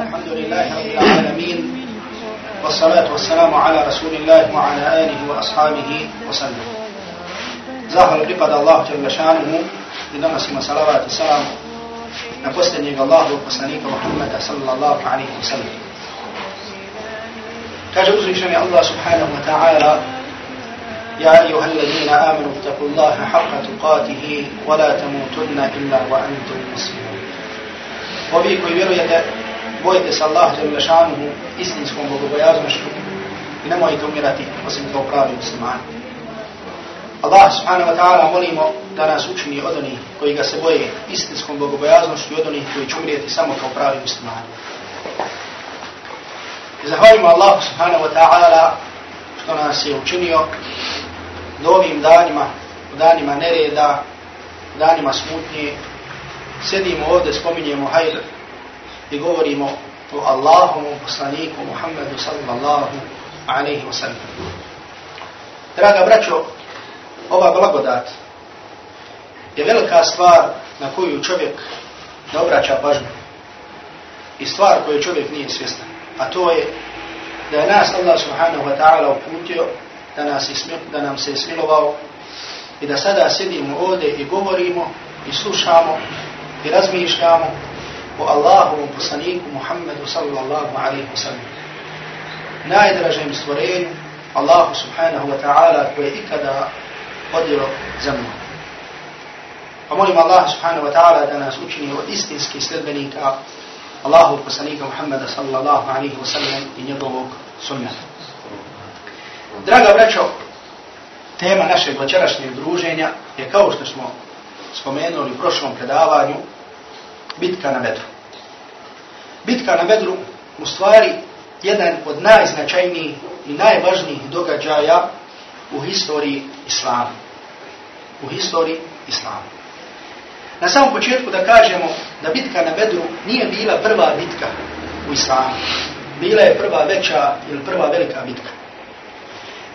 الحمد لله رب العالمين والصلاة والسلام على رسول الله وعلى آله وأصحابه وسلم. زهر قبض الله جل شانه لنما سيما صلاة السلام نفسني الله وقصنيك محمد صلى الله عليه وسلم كجوز شمي الله سبحانه وتعالى يا أيها الذين آمنوا اتقوا الله حق تقاته ولا تموتن إلا وأنتم مسلمون Ovi koji vjerujete, bojite se Allah Jalla šanuhu istinskom bogobojaznošću i nemojte umirati osim kao pravi muslimani. Allah subhanahu wa ta'ala molimo da nas učini od onih koji ga se boje istinskom bogobojaznošću i od onih koji će umrijeti samo kao pravi muslimani. I zahvalimo Allah subhanahu wa ta'ala što nas je učinio do ovim danima, u danima nereda, danima smutnje, sedimo ovdje, spominjemo hajr i govorimo o Allahomu poslaniku Muhammedu sallallahu alaihi wa sallam. Draga braćo, ova blagodat je velika stvar na koju čovjek ne obraća pažnju i stvar koju čovjek nije svjestan. A to je da je nas Allah subhanahu wa ta'ala uputio da, nas ismi, da nam se smilovao i da sada sedimo ovdje i govorimo i slušamo i razmišljamo o Allahovom poslaniku Muhammedu sallallahu alaihi wa sallam. Najdražem stvorenju Allahu subhanahu wa ta'ala koje ikada odjelo za mnom. Pa molim Allah subhanahu wa ta'ala da nas učini od istinskih sljedbenika Allahu poslanika Muhammeda sallallahu alaihi wa sallam i njegovog sunnata. Draga braćo, tema našeg večerašnjeg druženja je kao što smo spomenuli u prošlom predavanju, bitka na Bedru. Bitka na Bedru u stvari jedan od najznačajnijih i najvažnijih događaja u historiji Islama. U historiji Islama. Na samom početku da kažemo da bitka na Bedru nije bila prva bitka u Islamu. Bila je prva veća ili prva velika bitka.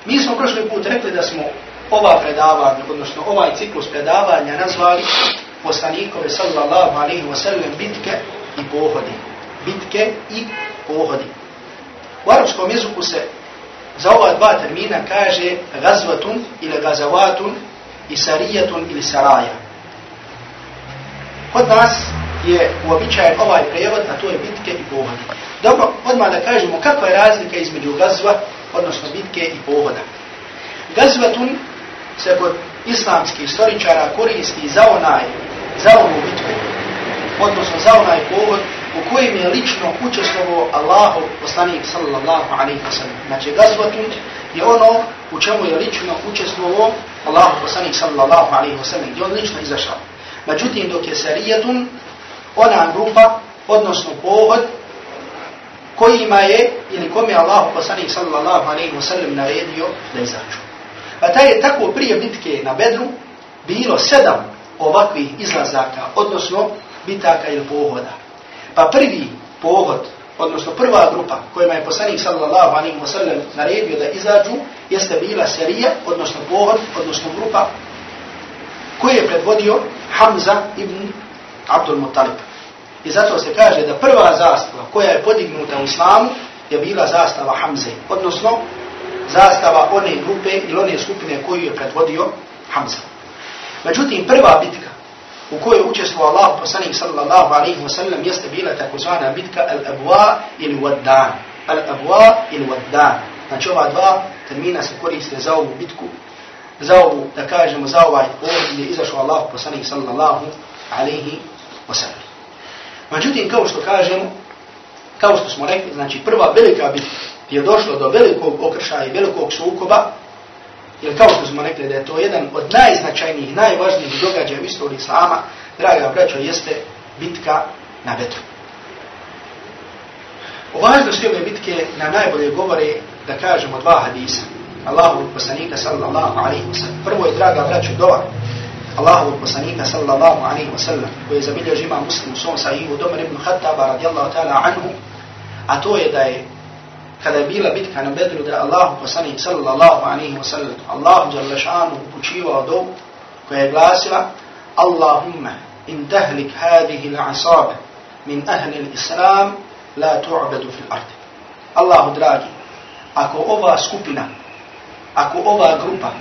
Mi smo prošli put rekli da smo ova predavanja, odnosno ovaj ciklus predavanja nazvali poslanikove sallallahu alaihi wa sallam bitke i pohodi. Bitke i pohodi. U arabskom jeziku se za ova dva termina kaže gazvatun ili gazavatun i sarijatun ili saraja. Kod nas je uobičajen ovaj prevod, a to je bitke i pohodi. Dobro, odmah da kažemo kakva je razlika između gazva, odnosno bitke i pohoda. Gazvatun se kod islamskih storičara koristi za onaj, za onu bitku, odnosno za onaj pohod u kojem je lično učestvovao Allahu poslanik sallallahu alaihi wa sallam. Znači, gasvatut je ono u čemu je lično učestvovao Allahu poslanik sallallahu alaihi wa sallam, gdje on lično izašao. Međutim, dok je sarijatun, ona grupa, odnosno pohod, kojima je, ili kome je Allahu poslanik sallallahu alaihi wa sallam naredio da izađu. Pa taj je tako prije bitke na Bedru bilo sedam ovakvih izlazaka, odnosno bitaka ili pohoda. Pa prvi pohod, odnosno prva grupa kojima je poslanik sallallahu alaihi wa sallam naredio da izađu, jeste bila serija, odnosno pohod, odnosno grupa koji je predvodio Hamza ibn Abdul Muttalib. I zato se kaže da prva zastava koja je podignuta u islamu je bila zastava Hamze, odnosno zastava one grupe ili one skupine koju je predvodio Hamza. Međutim, prva bitka u kojoj je učestvovao Allah poslanik sallallahu alaihi wa sallam jeste bila takozvana bitka Al-Abwa ili Waddan. Al-Abwa ili Waddan. Znači ova dva termina se koriste za ovu bitku, za ovu, da kažemo, za ovaj ovdje gdje je izašao Allah poslanik sallallahu alaihi wa sallam. Međutim, kao što kažemo, kao što smo rekli, znači prva velika bitka je došlo do velikog okršaja i velikog sukoba, jer kao što smo rekli da je to jedan od najznačajnijih, najvažnijih događaja u istoriji Islama, draga braćo, jeste bitka na Bedru. O važnosti ove bitke na najbolje govore da kažemo dva hadisa. Allahu poslanika sallallahu alaihi wa sallam. Prvo je, draga braćo, dova Allahu poslanika sallallahu alaihi wa sallam, koji je zabilježi ima muslim u svom sahihu, Domar ibn Khattaba radijallahu ta'ala anhu, a to je da je kada je bila bitka na Bedru da Allahu poslanik sallallahu alaihi wa sallam Allahu jalla upućivao dovu koja je glasila Allahumma in tahlik hadihi l'asabe min ahli l-Islam la tu'badu fil ardi. Allahu dragi, ako ova skupina, ako ova grupa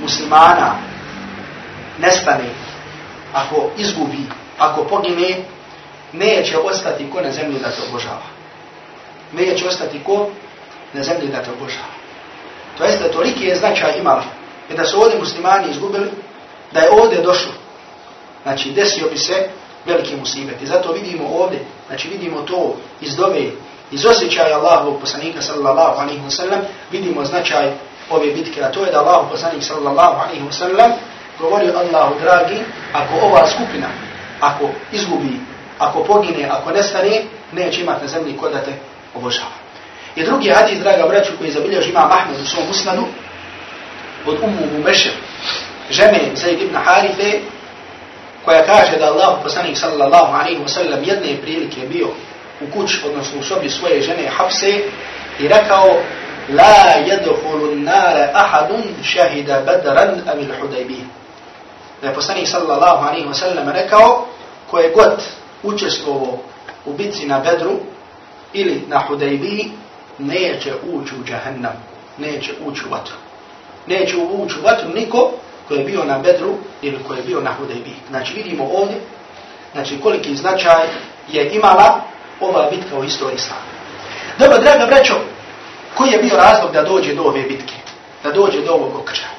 muslimana nestane, ako izgubi, ako pogine, neće ostati ko na zemlji da te obožava. Neće ostati ko na zemlji da te obožava. To jest da toliki je značaj imala. I da su ovdje muslimani izgubili, da je ovdje došlo. Znači, desio bi se veliki musibet. I zato vidimo ovdje, znači vidimo to iz dove, iz osjećaja Allahovog poslanika sallallahu alaihi wa sallam, vidimo značaj ove bitke, a to je da Allahov poslanik sallallahu alaihi wa sallam govori Allahu dragi, ako ova skupina, ako izgubi, ako pogine, ako nestane, neće imati na zemlji kod da te obožava. I drugi hadis, draga braću, koji zabilježi ima Mahmed u svom usnadu, od Ummu Mubešir, žene Zaid ibn Harife, koja kaže da Allah poslanik sallallahu alaihi wa sallam jedne prilike bio u kuć, odnosno u sobi svoje žene Hafse i rekao La jedhulu nare ahadun šahida badran amil hudajbi. Da je poslanik sallallahu alaihi wa sallam rekao ko je god učestvovo u bitci na Bedru ili na Hudajbi neće ući u džahannam, neće ući u vatru. Neće ući u vatru niko koji je bio na Bedru ili koji je bio na Hudejbiji. Znači vidimo ovdje, znači koliki značaj je imala ova bitka u istoriji Islama. Dobro, draga braćo, koji je bio razlog da dođe do ove bitke, da dođe do ovog okršaja?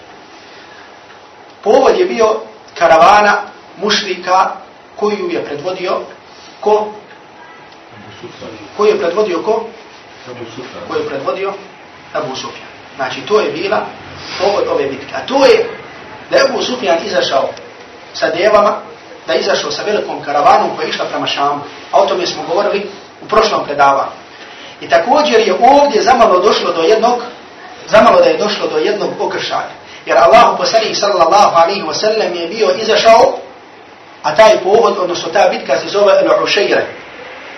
Povod je bio karavana mušlika koju je predvodio ko? Koji je predvodio ko? Koji je predvodio Abu Sufjan. Znači to je bila povod ove bitke. A to je da je Abu Sufjan izašao sa devama, da je izašao sa velikom karavanom koja je išla prema Šamu. A o tome smo govorili u prošlom predavanju. I također je ovdje zamalo došlo do jednog, zamalo da je došlo do jednog okršaja. Jer Allah poslanih sallallahu alaihi wa sallam je bio izašao, a taj povod, odnosno ta bitka se zove Al-Ušeire.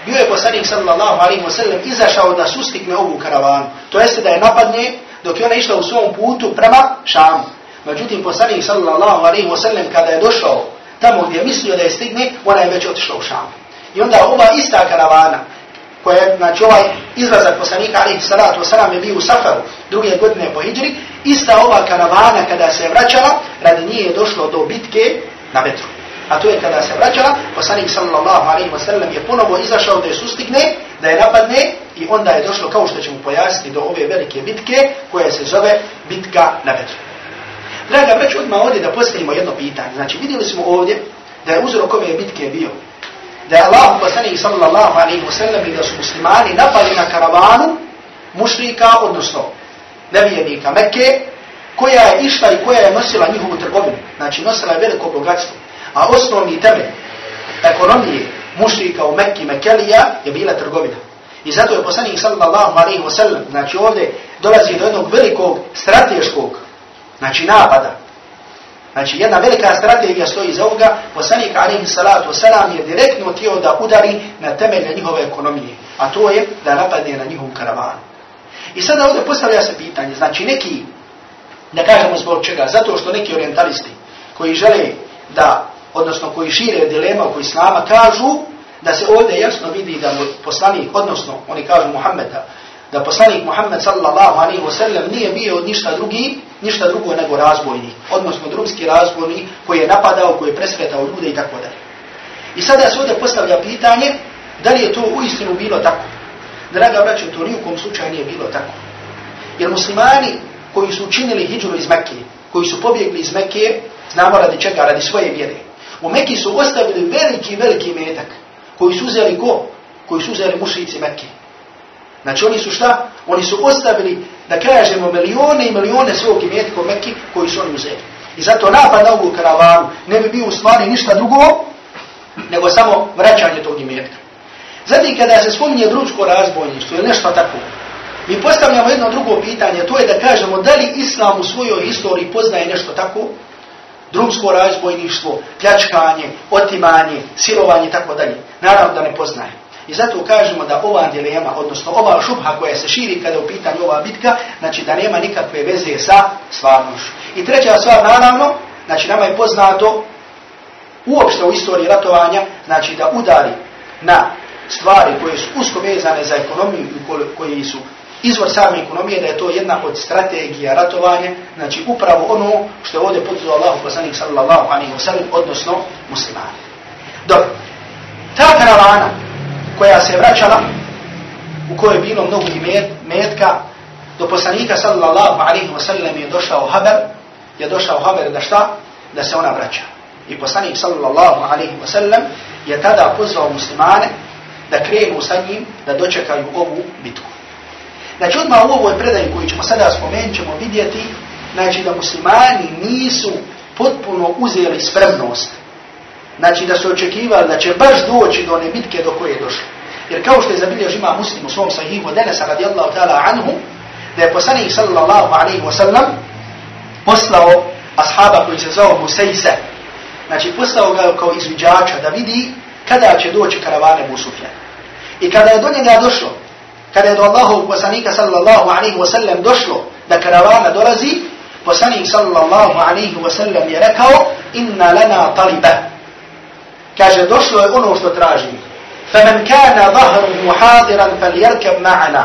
Bio je poslanik sallallahu alaihi wa sallam izašao da sustikne ovu karavanu. To jeste da je napadne dok je ona išla u svom putu prema Šamu. Međutim, poslanik sallallahu alaihi wa sallam kada je došao tamo gdje je mislio da je stigne, ona je već otišla u Šamu. I onda ova ista karavana, koja je, znači ovaj izlazak poslanika alaihi salatu wasalam je bio u Safaru druge godine po Hidri, ista ova karavana kada se je vraćala, radi nije je došlo do bitke na Betru. A to je kada se vraćala, poslanik sallallahu alaihi wa sallam je ponovo izašao da je sustigne, da je napadne i onda je došlo, kao što ćemo pojasniti, do ove velike bitke koja se zove bitka na Betru. Draga brać, odmah ovdje da postavimo jedno pitanje. Znači, vidjeli smo ovdje da je uzrok ove bitke bio da je Allah poslanik sallallahu alaihi wa sallam i da su muslimani napali na karavanu mušrika, odnosno nevijenika Mekke, koja je išla i koja je nosila njihovu trgovinu. Znači, nosila je veliko bogatstvo. A osnovni temelj ekonomije mušrika u Mekki, Mekelija, je bila trgovina. I zato je poslanik sallallahu alaihi wa sallam, znači ovdje dolazi do jednog velikog strateškog znači napada. Znači jedna velika strategija stoji za ovoga, poslanik alaihi salatu wasalam je direktno tijelo da udari na temelje njihove ekonomije, a to je da napadne na njihovu karavanu. I sada ovdje postavlja se pitanje, znači neki, ne kažemo zbog čega, zato što neki orientalisti koji žele da, odnosno koji šire dilema oko islama, kažu da se ovdje jasno vidi da poslanik, odnosno oni kažu Muhammeda, da poslanik Muhammed sallallahu alaihi wa sallam nije bio ništa drugi, ništa drugo nego razbojnik, odnosno drumski razbojnik koji je napadao, koji je presretao ljude i tako dalje. I sada se ovdje postavlja pitanje, da li je to u istinu bilo tako? Draga braćo, to nijukom slučaju nije bilo tako. Jer muslimani koji su učinili hijđuru iz Mekke, koji su pobjegli iz Mekke, znamo radi čega, radi svoje vjere. U Mekki su ostavili veliki, veliki metak, koji su uzeli ko? Koji su uzeli mušlici Mekke. Znači oni su šta? Oni su ostavili, da kažemo, milione i milione svog imetka u Mekki koji su oni uzeli. I zato napad na ovu karavanu ne bi bio u stvari ništa drugo, nego samo vraćanje tog imetka. Zatim kada se spominje drugsko razbojništvo ili nešto tako, mi postavljamo jedno drugo pitanje, to je da kažemo da li Islam u svojoj historiji poznaje nešto tako, drumsko razbojništvo, pljačkanje, otimanje, silovanje i tako dalje. Naravno da ne poznaje. I zato kažemo da ova dilema, odnosno ova šubha koja se širi kada u pitanju ova bitka, znači da nema nikakve veze sa stvarnošću. I treća stvar, naravno, znači nama je poznato uopšte u istoriji ratovanja, znači da udari na stvari koje su usko vezane za ekonomiju i koji su izvor same ekonomije, da je to jedna od strategija ratovanja, znači upravo ono što je ovdje potredo Allah poslanik sallallahu alaihi wa sallam, odnosno muslimani. Dobro, ta karavana koja se vraćala, u kojoj je bilo mnogo metka, do poslanika sallallahu alaihi wa sallam je došao haber, je došao haber da šta? Da se ona vraća. I poslanik sallallahu alaihi wa sallam je tada pozvao muslimane da krenu sa njim, da dočekaju ovu bitku. Znači odmah u ovoj predaji koju ćemo sada spomenuti ćemo vidjeti znači da muslimani nisu potpuno uzeli spremnost. Znači da su očekivali da će baš doći do one bitke do koje je došlo. Jer kao što je zabilio žima muslim u svom sahihu Denesa radijallahu ta'ala anhu, da je poslanik sallallahu alaihi wa sallam poslao ashaba koji se zove Musejse. Znači poslao ga kao izviđača da vidi kada će doći karavane Musufja. I kada je do njega došlo, kada je do Allahovog poslanika sallallahu alaihi wasallam došlo da karavana dolazi, poslanik sallallahu alaihi wasallam je rekao inna lana taliba. Kaže, došlo je ono što traži. Femen kana zahru muhadiran fel jerkev ma'ana.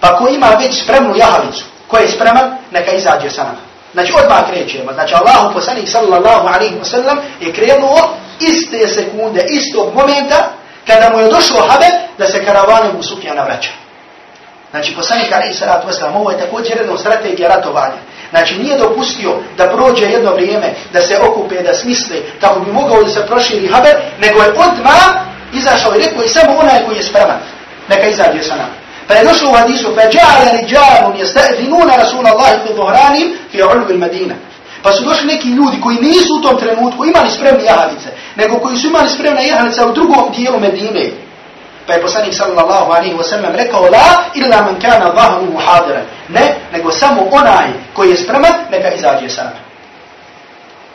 Pa ko ima već spremnu jahalicu, ko je spreman, neka izađe sa nama. Znači odmah krećemo. Znači Allahu poslanik sallallahu alaihi wasallam je krenuo iste sekunde, istog momenta kada mu je došlo habe da se karavanom u Sufjana vraća. Znači, poslanik Ali Salatu Veslam, ovo je također jedna strategija ratovanja. Znači, nije dopustio da prođe jedno vrijeme, da se okupe, da smisle, kako bi mogao da se proširi haber, nego je odma izašao i rekao i samo onaj koji je spreman. Neka izađe sa nama. Pa je došlo u hadisu, fa dža'ala riđalun jesta'dinuna Rasulallahi fi dhuhranim fi ulvi Medina. Pa su došli neki ljudi koji nisu u tom trenutku imali spremne jahalice, nego koji su imali spremne jahalice u drugom dijelu Medine. Pa je poslanik sallallahu alaihi wa sallam rekao la illa man kana zahru hadiran. Ne, nego samo onaj koji je spreman, neka izađe sam.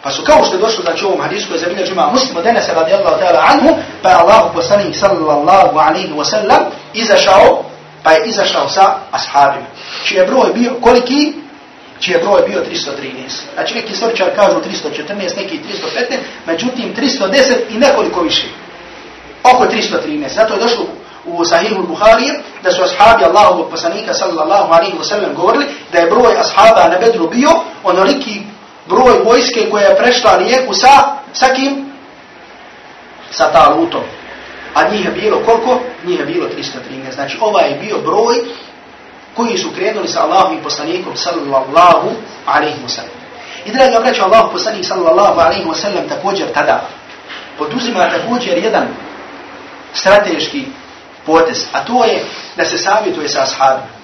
Pa su kao što je došlo znači ovom hadisu koji je zabilježi ima muslimu denese radijallahu ta'ala anhu, pa je Allah poslanik sallallahu alaihi wa sallam izašao, pa je izašao sa ashabima. Čiji je broj bio koliki? Čiji je broj bio 313. Znači neki istoričar kažu 314, neki 315, međutim 310 i nekoliko više oko 313. Zato je došlo u Sahihu Buhari da su ashabi Allahovog poslanika sallallahu alaihi wa sallam govorili da je broj ashaba na Bedru bio onoliki broj vojske koja je prešla rijeku sa, sa kim? Sa Talutom. A njih je bilo koliko? Njih je bilo 313. Znači ovaj je bio broj koji su krenuli sa Allahovim poslanikom sallallahu alaihi wa sallam. I draga braća, Allah poslanik sallallahu alaihi wa sallam također tada poduzima također jedan strateški potez, a to je da se savjetuje sa ashabima.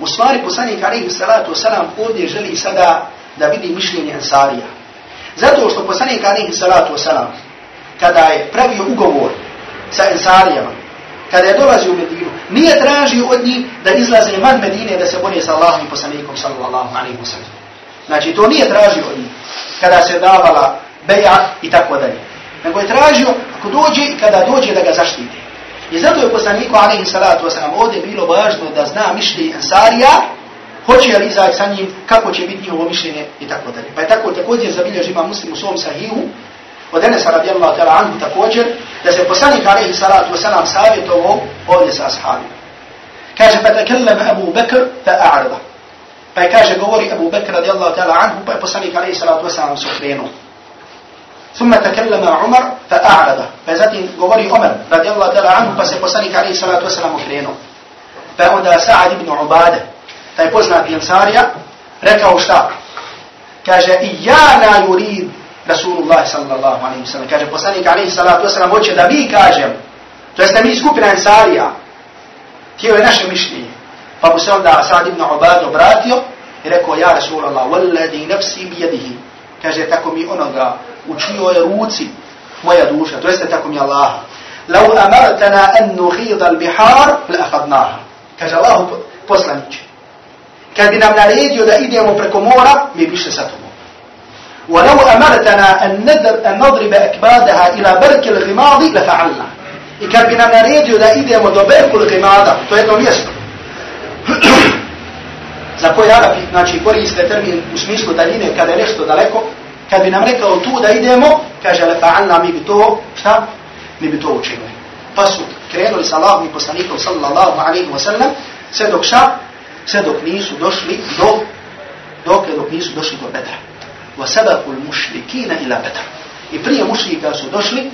U stvari poslanik alaihi salatu wasalam ovdje želi sada da vidi mišljenje Ansarija. Zato što poslanik alaihi salatu wasalam kada je pravio ugovor sa Ansarijama, kada je dolazio u Medinu, nije tražio od njih da izlaze van Medine da se bore sa Allahom i poslanikom sallallahu alaihi wasalam. Znači to nije tražio od njih kada se davala beja i tako dalje nego je tražio ako dođe i kada dođe da ga zaštite. I zato je poslaniku alaihi salatu wasalam ovdje bilo važno da zna mišljenje Ansarija, hoće li izaći sa njim, kako će biti njihovo mišljenje i tako dalje. Pa je tako također zabilježi ima muslim u svom sahihu, od Enesa radijallahu ta'ala anhu također, da se poslanik alaihi salatu wasalam savjetovo ovdje sa ashabima. Kaže, pa takellem Abu Bekr fa a'rada. Pa je kaže, govori Abu Bekr radijallahu ta'ala anhu, pa je poslanik alaihi salatu wasalam se okrenuo. ثم تكلم عمر فأعرض فزاتي غوري عمر رضي الله تعالى عنه فسيبصنك عليه الصلاة والسلام مكرينه فأودى سعد بن عبادة فيبوزنا في انصاريا ركعوا شتاق كاجة إيانا يريد رسول الله Rasulullah sallallahu alaihi wa sallam, kaže poslanik alaihi salatu wa sallam, hoće da mi kažem, to jeste mi skupina Ansarija, tijelo je naše mišljenje. Pa mu se onda Asad ibn Ubad obratio i rekao, ja Rasulullah, walladhi nafsi bijedihi, kaže, tako mi onoga, u čijoj ruci moja duša, to jeste tako mi Allah, lau amartana an nuhidha al-bihar, la ahadnaha. Kaže Allahu poslanik, kad bi nam naredio da idemo preko mora, mi bi išli sa tobom. ولو أمرتنا أن نضرب أكبادها إلى برك الغماض لفعلنا إكار بنا نريد إلى إذا مدو برك الغماض فهذا هو يسر Za koji Arapi, znači koriste termin u smislu daljine kada je nešto daleko, kad bi nam rekao tu da idemo, kaže Lefa'alna mi bi to, šta? Mi bi to učinili. Pa su krenuli sa Allahom i poslanikom sallallahu alaihi wa sallam, sve dok šta? Sve dok nisu došli do, dok, dok nisu došli do Bedra. وَسَبَقُ الْمُشْرِكِينَ إِلَا ila I prije mušrika su došli,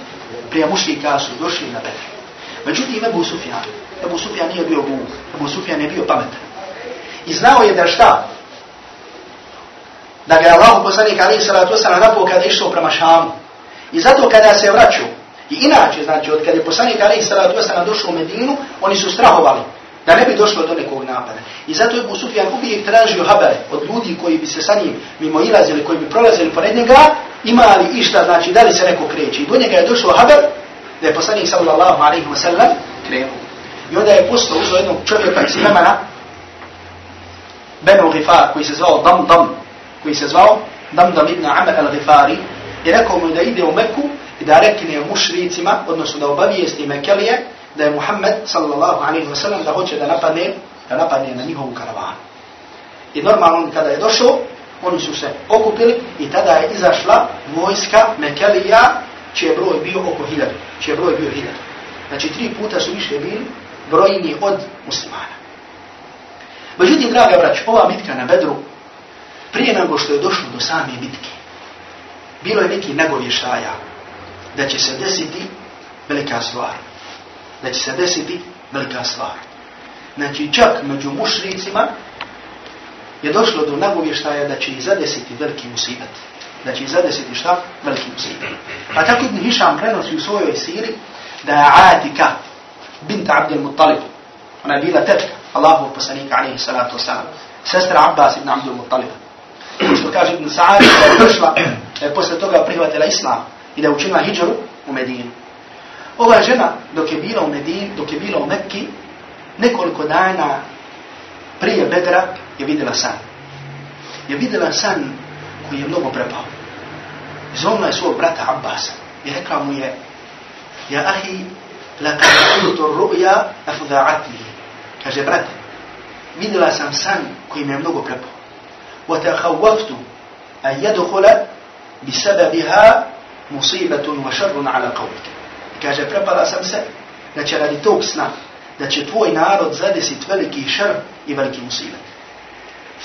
prije mušrika su došli na Bedra. Međutim, Ebu Sufjan, Ebu Sufjan nije bio gluh, Ebu Sufjan je bio pametan. I znao je da šta? Da ga je Allah poslanik alaihi salatu wasalam napao kada je išao prema Šamu. I zato kada se vraćao, i inače, znači, od kada je poslanik alaihi salatu wasalam došao u Medinu, oni su strahovali da ne bi došlo do nekog napada. I zato je Ebu Sufjan uvijek tražio habare od ljudi koji bi se sa njim mimo ilazili, koji bi prolazili pored njega, imali išta, znači, da li se neko kreće. I do njega je došao haber da je poslanik sallallahu alaihi wa sallam krenuo. I onda je postao uzao jednog čovjeka iz Jemana, Benu Gifar, koji se zvao Dam Dam, koji se zvao Dam Dam ibn Amr al-Gifari, i rekao mu da ide u Meku i da rekne mušricima, odnosno da obavijesti Mekelije, da je Muhammed sallallahu alaihi wa sallam da hoće da napadne, da napadne na njihovu karavanu. I normalno kada je došao, oni su se okupili i tada je izašla vojska Mekelija, čiji je broj bio oko hiljadu, čiji je broj bio hiljadu. Znači tri puta su više bili brojni od muslimana. Međutim, draga brać, ova bitka na Bedru, prije nego što je došlo do same bitke, bilo je neki nagovještaja da će se desiti velika stvar. Da će se desiti velika stvar. Znači, čak među mušricima je došlo do nagovještaja da će i zadesiti veliki musibet. Da će i zadesiti šta? Veliki musibet. A tako Ibn Hišam prenosi u svojoj siri da je Atika, bint Abdel Muttalibu, ona je bila tetka Allahov poslanika alaihi salatu wasalam, sestra Abbas ibn Abdel Muttalib. Što kaže Ibn Sa'ad, da je došla, da je posle toga prihvatila Islam i da je učinila hijđaru u Medinu. Ova žena, dok je bila u Medini, dok je bila u Mekki, nekoliko dana prije Bedra je vidjela san. Je vidjela san koji je mnogo prepao. Zovna je svog brata Abbasa i rekla mu je Ja ahi, laka ra'utu ru'ya afuda'atni. Kaže, brate, vidjela sam san koji me je mnogo prepao. Wa takhawaftu an yadkhula bi sababiha musibatun wa sharrun ala qawmika. Kaže, prepala sam se da će radi tog sna da će tvoj narod zadesit veliki šr i veliki musibet.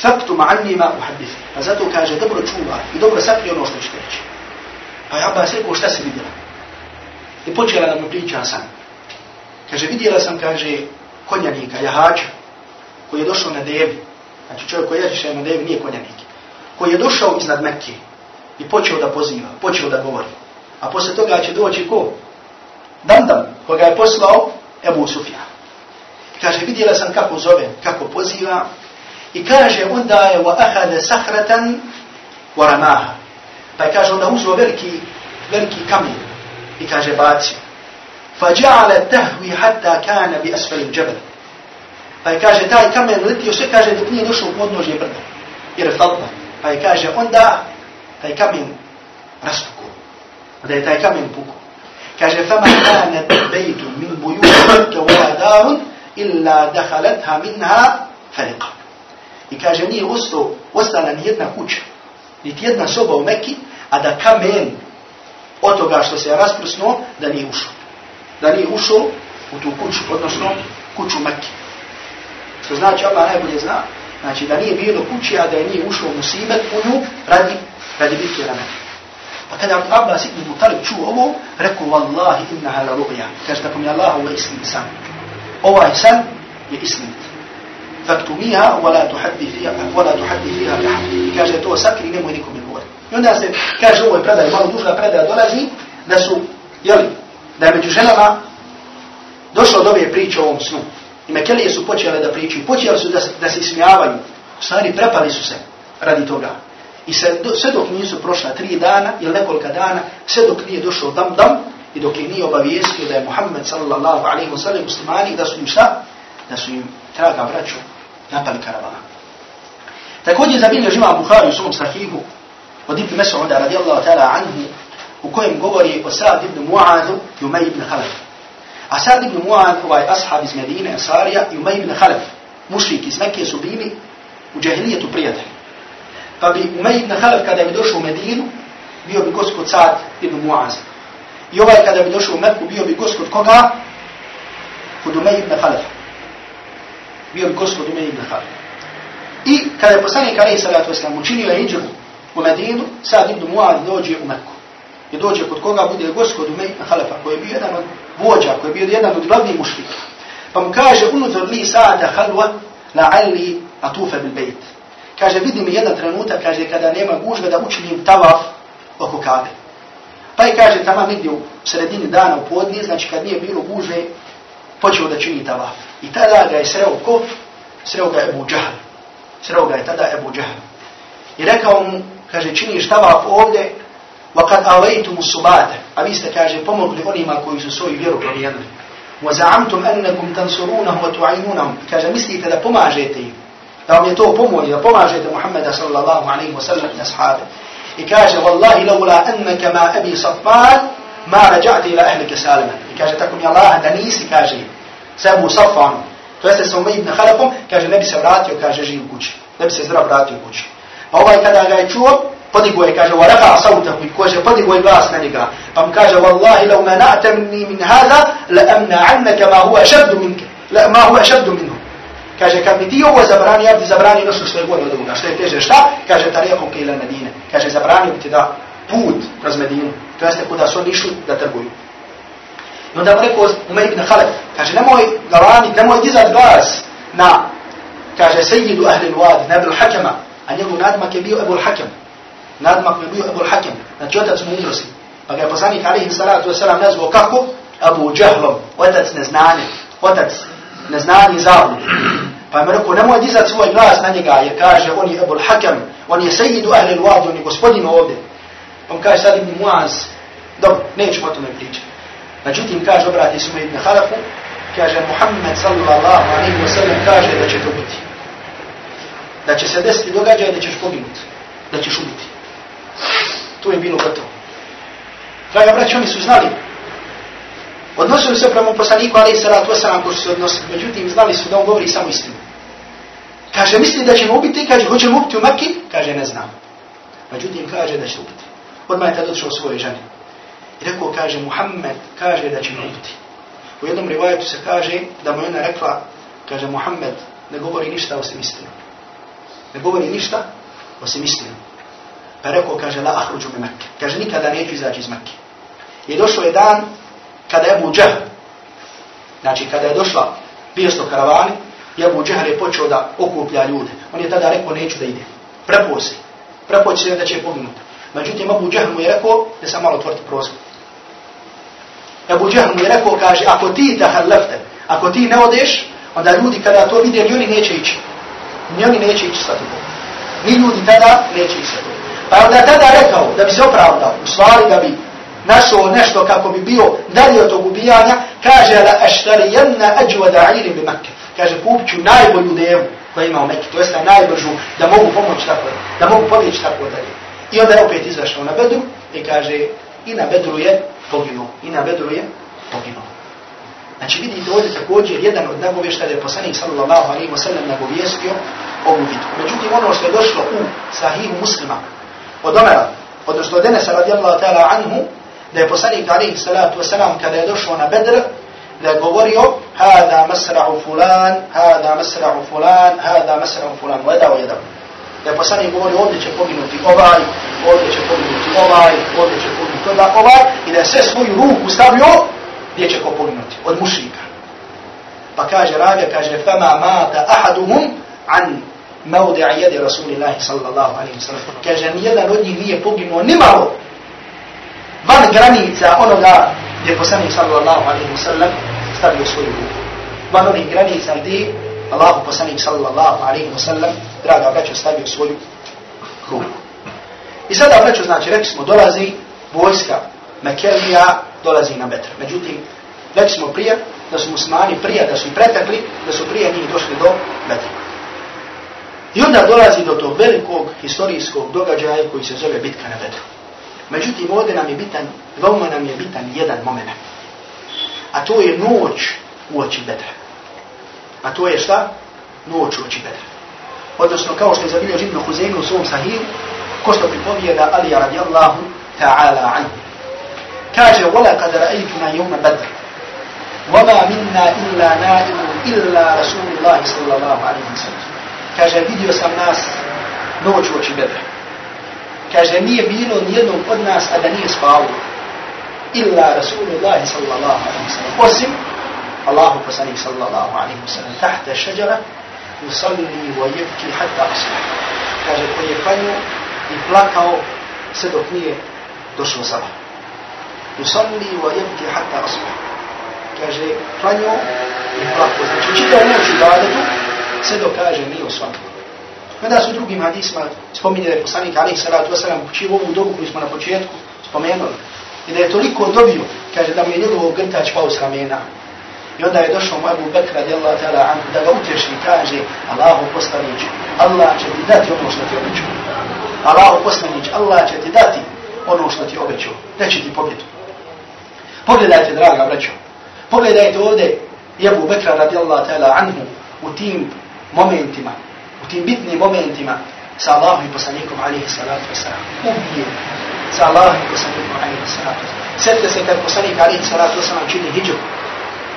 Faktu ma'anni ma uhaddith. Pa zato kaže, dobro čuva i dobro sakri ono što ćete reći. Pa je Abbas rekao, šta si vidjela? I počela da mu priča sam. Kaže, vidjela sam, kaže, konjanika, jahača, koji je došao na devi. Znači čovjek koji ježiše na devi nije konjanik. Koji je došao iznad Mekke i počeo da poziva, počeo da govori. A posle toga će doći ko? dandan koga je poslao Ebu Sufjan. Kaže, vidjela sam kako zove, kako poziva. I kaže, onda je wa ahade sahratan wa ramaha. Pa je kaže, onda uzuo veliki, veliki kamen. I kaže, baci. Fađa'ale tahvi hatta kana bi asfalim džabel. Pa je kaže, taj kamen letio sve, kaže, dok nije došao u podnožje brda. Jer je. Pa je kaže, onda taj kamen rastuku. Da je taj kamen pukuo kaže fama kana bejtu min bujutka wa darun illa dakhalatha minha fariqa i kaže nije ostao ostala ni jedna kuća niti jedna soba u Mekki a da kamen od toga što se je rasprsnuo da nije ušao da nije ušao u tu kuću, odnosno kuću Mekke. Što znači Allah najbolje zna, znači da nije bilo kuće, a da je nije ušao musibet u nju radi, radi bitke na Mekke. Pa kada Abbas ibn Mutalib čuo ovo, rekao, Wallahi inna la ru'ya. Kaže, tako mi Allah, ovo je istin san. Ovaj san je istinit. Faktumiha, wala tuhaddi fiha, wala tuhaddi fiha lahad. I kaže, to sakri, nemoj nikom ne govori. I onda se, kaže, ovo je predaj, malo dužna predaja dolazi, da su, jeli, da je među ženama došlo do ove priče o ovom snu. I Mekelije su počele da pričaju, počeli su da, da se ismijavaju, u stvari prepali su se radi toga. I sve, do, sve dok nisu prošla tri dana ili nekolika dana, sve dok nije došao dam dam i dok je nije obavijestio da je Muhammed sallallahu alaihi wa sallam muslimani, da su im šta? Da su im traga vraću napali karavana. Također zabilje živa Bukhari u svom sahihu od Ibn Mesu'uda radijallahu ta'ala anhu u kojem govori o Sa'd ibn Mu'adu i Umay ibn Khalaf. A Sa'd ibn Mu'ad, ovaj ashab iz Medine, Asarija i Umay ibn Khalaf, mušrik iz Mekke su bili u džahilijetu prijatelji. Pa bi Umej ibn Halef kada bi došao u Medinu, bio bi gospod Sa'd ibn Mu'az. I ovaj kada bi došao u Mekku, bio bi gospod koga? kod Umej ibn Halefa. Bio bi gost kod Umej ibn Halefa. I kada je poslanik alaihi salatu wasalam učinio je hijđu u Medinu, sad ibn Muaz dođe u Meku. I dođe kod koga bude gost kod Umej ibn Halefa, koji je bio jedan od vođa, koji je bio jedan od glavnih mušlika. Pa mu kaže, unutar li sada halva, la'alli atufa bil bejt kaže vidim jedan trenutak, kaže kada nema gužve da učinim tavaf oko kabe. Pa i kaže tamo negdje u sredini dana u podnije, znači kad nije bilo gužve, počeo da čini tavaf. I tada ga je sreo ko? Sreo ga Ebu Džahl. Sreo ga je tada Ebu Džahl. I rekao mu, kaže činiš tavaf ovdje, wa kad alaitu mu subate, a vi ste, kaže, pomogli onima koji su svoju vjeru promijenili. Wa za'amtum ennekum tansurunahu wa. Kaže, mislite da pomažete im. Da vam je to pomoć, da pomažete Muhammeda sallallahu alaihi wa sallam i ashabi. I kaže, Wallahi laula annaka ma abi Safan, ma rađa'ti ila ahlike salima. I kaže, tako mi Allah, da nisi, kaže, sa Abu Safan, to jeste sa Umej ibn Halafom, kaže, ne bi se vratio, kaže, živ kući. Ne bi se zdrav vratio kući. A ovaj kada ga je čuo, podigo je, kaže, warafa sautahu, i kaže, podigo je glas na njega. Pa mu kaže, Wallahi, min hada, la amna annaka ma huwa šaddu minke, la ma huwa šaddu minhu. Kaže, kad mi ti ovo zabrani, ja bi zabranio ono nešto što je gore od ovoga. Što je teže šta? Kaže, tarijekom ke ila Medine. Kaže, zabranio bi ti da put kroz Medinu. To jeste kuda su oni išli da trguju. I onda mu rekao Umar ibn Halef, kaže, nemoj galanit, nemoj dizat glas na, kaže, sejidu ahli l-wad, na Ebul Hakema, a njegov nadmak je bio Ebul Hakem. Nadmak je bio Ebul Hakem, znači otac mu umrosi. Pa ga je poslanik alaihi salatu wasalam nazvao kako? Abu Džahlom, otac neznanje, otac neznanje i. Pa je rekao, nemoj dizat svoj glas na njega, jer kaže, on je Ebul Hakem, on je sejidu ahli l-wad, on je gospodin ovdje. Pa mu kaže sad ibn Muaz, dobro, nećemo o tome pričati. Međutim, kaže, obrati se mu ibn Halafu, kaže, Muhammed sallallahu alaihi wa sallam kaže da će to biti. Da će se desiti događaj da ćeš poginuti, da ćeš ubiti. To je bilo gotovo. Draga braći, oni su znali. Odnosili se prema poslaniku, ali i salatu wasalam, ko su se odnosili. Međutim, znali su da on govori samo istinu. Kaže, misli da ćemo ubiti, kaže, hoćemo ubiti u Mekki? Kaže, ne znam. Međutim, kaže da će ubiti. Odmah je tad odšao svoje žene. I rekao, kaže, Muhammed kaže da će me ubiti. U jednom rivajetu se kaže da mu ona rekla, kaže, Muhammed ne govori ništa osim istinu. Ne govori ništa osim istinu. Pa rekao, kaže, la ahruđu me Mekke. Kaže, nikada neću izaći iz Mekke. I došao je dan kada je Abu Džehl, znači kada je došla pijesto karavani, i Abu Džahl je počeo da okuplja ljude. On je tada rekao, neću da ide. Prepo se. Prepo se da će poginuti. Međutim, Abu Džehl mu je rekao, da sam malo otvoriti prozor. Abu Džehl mu je rekao, kaže, ako ti tahallafte, ako ti ne odeš, onda ljudi kada to vide, ni oni neće ići. Ni oni neće ići sa tobom. Ni ljudi tada neće ići sa tobom. Pa onda tada rekao, da bi se opravdao, u stvari da bi našao nešto kako bi bio dalje od tog ubijanja, kaže, la aštarijenna ađvada ili bi Mekke. Kaže, kupću najbolju devu koja ima u Mekke, to jeste najbržu, da mogu pomoći tako, da mogu pobjeći tako dalje. I onda je opet izašao na bedru i kaže, i na bedru je poginuo. I na bedru je poginuo. Znači vidite ovdje također jedan od nagovješta da je poslanik sallallahu alaihi wa sallam nagovjestio ovu bitku. Međutim ono što je došlo u sahihu muslima od Omera, odnosno od Denesa radijallahu ta'ala anhu, da je poslanik alaihi salatu wa sallam kada je došao na bedr, da je govorio hada masra'u fulan, hada masra'u fulan, hada masra'u fulan, vada o jedan. Da je poslanik govorio ovdje će poginuti ovaj, ovdje će poginuti ovaj, ovdje će poginuti toga ovaj, i da je sve svoju ruku stavio, gdje će ko poginuti, od mušika. Pa kaže Rabija, kaže, fama mata ahaduhum an maudi'a jedi Rasulillahi sallallahu alaihi sallam. Kaže, nijedan od njih nije poginuo nimalo van granica onoga gdje je poslanik sallallahu alaihi wa sallam stavio svoju ruku. Van onih granica gdje Allahu poslanik sallallahu alaihi wa sallam, draga braćo, stavio svoju ruku. I sada, braćo, znači, rekli smo, dolazi vojska Mekelija, dolazi na Betr. Međutim, rekli smo prije, da su muslimani prije, da su i pretekli, da su prije njih došli do Betra. I onda dolazi do tog velikog historijskog događaja koji se zove bitka na Betru. Međutim, ovdje nam je bitan, veoma nam je bitan jedan moment. A to je noć u oči bedra. A to je šta? Noć u oči bedra. Odnosno, kao što je zabilio Žibnu Huzeinu u svom sahiru, ko što pripovijeda Ali radijallahu ta'ala an. Kaže, vola kad ra'ajtuna jevna bedra. Vama minna illa nadimu illa Rasulullahi sallallahu alaihi wa sallam. Kaže, vidio sam nas noć u oči bedra. Kaže, nije bilo nijednog od nas, a da nije spavao. Illa Rasulullah sallallahu alaihi wa sallam. Osim Allahu poslanik sallallahu alaihi wa sallam. Tahta šeđara usalli wa jebki hatta asbah. Kaže, koji je klanio i plakao sve dok nije došao sabah. Usalli wa jebki hatta asbah. Kaže, klanio i plakao. Znači, čitao noć u badetu, sve dok kaže nije osvanio. Kada su drugim hadisma spominje da je poslanik alaih salatu wasalam učio ovu dobu koju smo na početku spomenuli. I da je toliko dobio, kaže da mu je njegovo grtač pao s ramena. I onda je došao mu Abu Bakr radijallahu ta'ala anhu da ga utješi i kaže Allahu poslanić, Allah će ti dati ono što ti obećao. Allahu poslanić, Allah će ti dati ono što ti obećao. Da će ti pobjedu. Pogledajte, draga braćo. Pogledajte ovdje Abu Bakr radijallahu ta'ala anhu u tim momentima u tim bitnim momentima sa Allahom i poslanikom alihi salatu wasalam. Ubijen sa Allahom i poslanikom alihi salatu wasalam. Sjetite se kad poslanik alihi salatu wasalam čini hijđu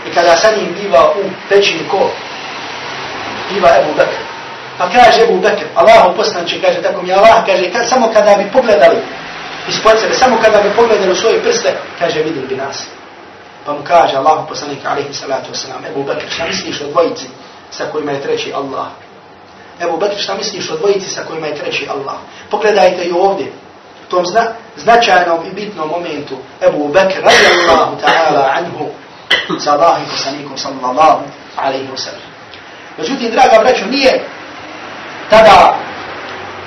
i kada sa njim biva u pećini ko? Biva Ebu Bekr. Pa kaže Ebu Bekr, Allahom poslanče, kaže tako mi Allah, kaže kad, samo kada bi pogledali ispod sebe, samo kada bi pogledali u svoje prste, kaže vidjeli bi nas. Pa mu kaže Allahu poslanik alihi salatu wasalam, Ebu Bekr, šta misliš o dvojici sa kojima je treći Allah? Ebu Bekr, šta misliš o dvojici sa kojima je treći Allah? Pogledajte i ovdje, u tom zna, značajnom i bitnom momentu, Ebu Bekr, radijallahu ta'ala anhu, sa Allahim poslanikom, sallallahu alaihi wa sallam. Međutim, draga braćo, nije tada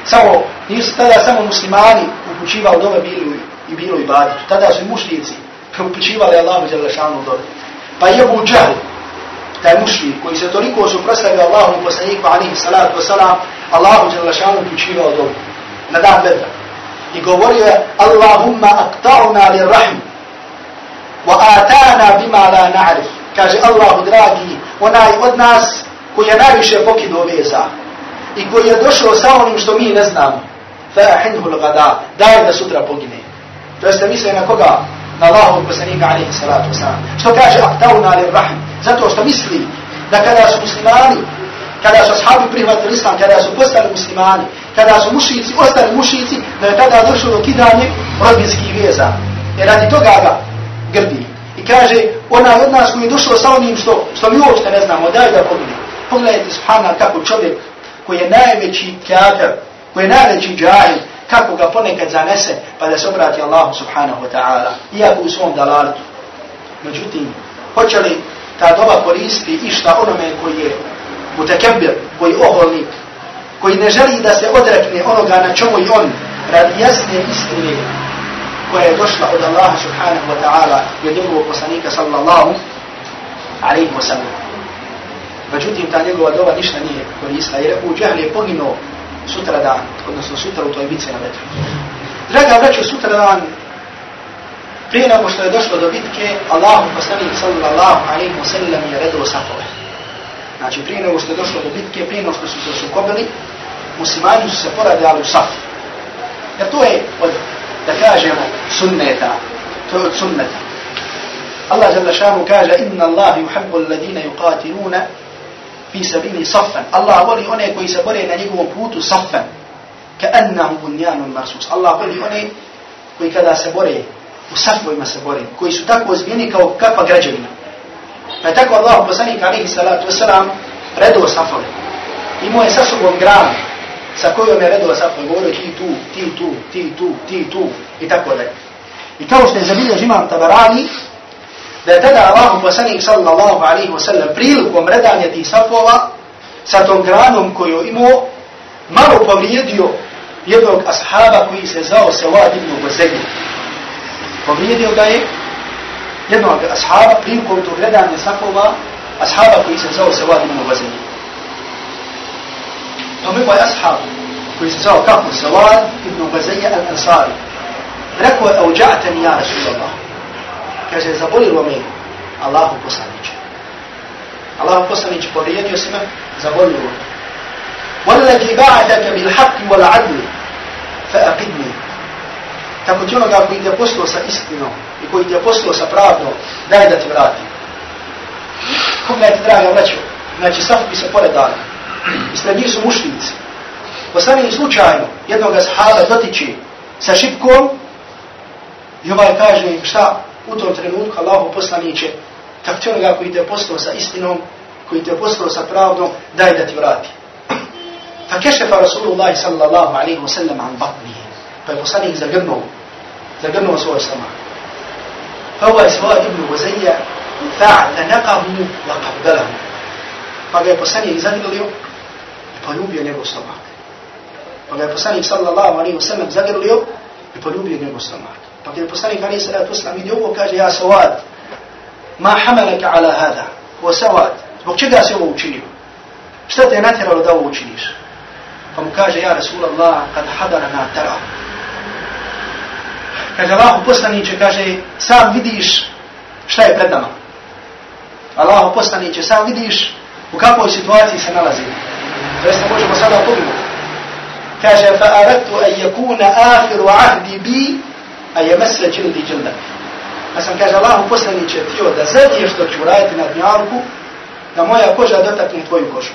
samo, nisu tada samo muslimani upućivali dove bili i bilo i baditu. Tada su i mušnici upućivali Allahu za dove. Pa je Ebu Džahli, taj mušrik koji se toliko suprostavio Allahu i poslaniku alihi salatu wasalam, Allahu Đelešanu upućivao dobu na dan bedra. I govorio je, Allahumma akta'una li rahim, wa atana bima la na'rif. Kaže Allahu dragi, onaj od nas koji je najviše pokido veza i koji je došao sa onim što mi ne znamo. Fa ahinhu l'gada, daj da sutra pogine. To jeste misle na koga? Na Allahu poslanika alihi salatu wasalam. Što kaže, akta'una li rahim, Zato što misli da kada su muslimani, kada su ashabi prihvatili islam, kada su postali muslimani, kada su mušici, ostali mušici, da je tada došlo do kidanje rodbinskih veza. Jer radi toga ga grbi. I kaže, ona od nas koji je došlo sa onim što, što mi uopšte ne znamo, daj da pogledaj. Pogledajte, subhanallah, kako čovjek koji je najveći kjater, koji je najveći džahil, kako ga ponekad zanese, pa da se obrati Allahu subhanahu wa ta'ala, iako u svom dalalitu. Međutim, hoće li ta doba koristi išta onome koji je mutakembir, koji je oholnik, koji ne želi da se odrekne onoga na čemu i on radi jasne istine koja je došla od Allaha subhanahu wa ta'ala i od njegovog poslanika sallallahu alaihi wa sallam. Međutim, ta njegova doba ništa nije koristila jer u džahli je poginuo sutra dan, odnosno sutra u toj bitci na vetru. Draga braću, sutra dan prije nego što je došlo do bitke, Allahu poslanik sallallahu alaihi wa sallam je redilo safove. Znači prije nego što je došlo do bitke, prije nego što su se sukobili, muslimani su se poradili u saf. Jer to je od, da kažemo, sunneta. To je od sunneta. Allah žele šanu kaže, inna Allah yuhabbu alladine yuqatiluna fi sabili saffan. Allah voli one koji se bore na njegovom putu saffan. Ka annahu bunjanun marsus. Allah voli one koji kada se bore u safovima se bore, koji su tako ozbijeni kao kakva građevina. Pa je tako Allah poslanik alihi salatu wasalam redao safove. Imao je sa sobom gram sa kojom je redao safove, govorio ti tu, ti tu, ti tu, ti tu i tako dalje. I kao što je zabiljež imam tabarani, da je tada Allah poslanik sallallahu alihi wasallam prilikom redanja tih safova sa tom granom koju imao, malo povrijedio jednog ashaba koji se zvao Sawad ibn Gozegin povrijedio ga je jednog ashaba prilikom tog gledanja safova ashaba koji se zao se vadi na vazini. To mi ovaj ashab koji se zao kako se vadi ibn Bazija al-Ansari. Rekao je, auđa'tani ja Rasulallah. kaže, zabolilo me Allahu poslaniče. Allahu poslaniče povrijedio se me, zabolilo me. وَلَّذِي بَعَدَكَ بِالْحَقِّ وَلَعَدْلِ فَأَقِدْنِي Tako ti onoga koji ti je poslao sa istinom i koji ti je poslao sa pravdom, daj da ti vratim. Kog me ti draga vraćao? Znači, sad bi se poredali. Ispred njih su mušljici. Poslani slučajno jednog sahaba dotiči sa šipkom i ovaj kaže šta? U tom trenutku Allahu poslaniće kako ti onoga koji te poslao sa istinom, koji te je poslao sa pravdom, daj da ti vrati. Pa kešefa Rasulullah sallallahu alaihi wa sallam an batnihi. Pa je poslanik zagrnuo, zagrnuo svoj stomak. Pa ovaj svoj ibn Vazija fa'lanaqahu wa qabdalahu. Pa ga je poslanik zagrlio i poljubio njegov stomak. Pa ga je poslanik sallallahu alaihi wa sallam zagrlio i poljubio njegov stomak. Pa kada je poslanik Ali Salatu Islam vidi ovo, kaže ja savad, ma hamalaka ala hada, o savad, zbog čega se ovo učinio? Šta te je natjeralo da ovo učiniš? Pa mu kaže, ja Rasulallah, kad hadara na tara. Kaže, Allahu poslaniće, kaže, sam vidiš šta je pred nama. Allahu poslaniće, sam vidiš u kakvoj situaciji se nalazi. To jeste, možemo sada pogledati. Kaže, fa aradtu an yakuna akhiru ahdi bi, a jemesle čini džennet. Pa sam, kaže, Allah Allahu poslaniće htio da zadnje što ću raditi na dnjavku, da moja koža dotakne tvoju kožu.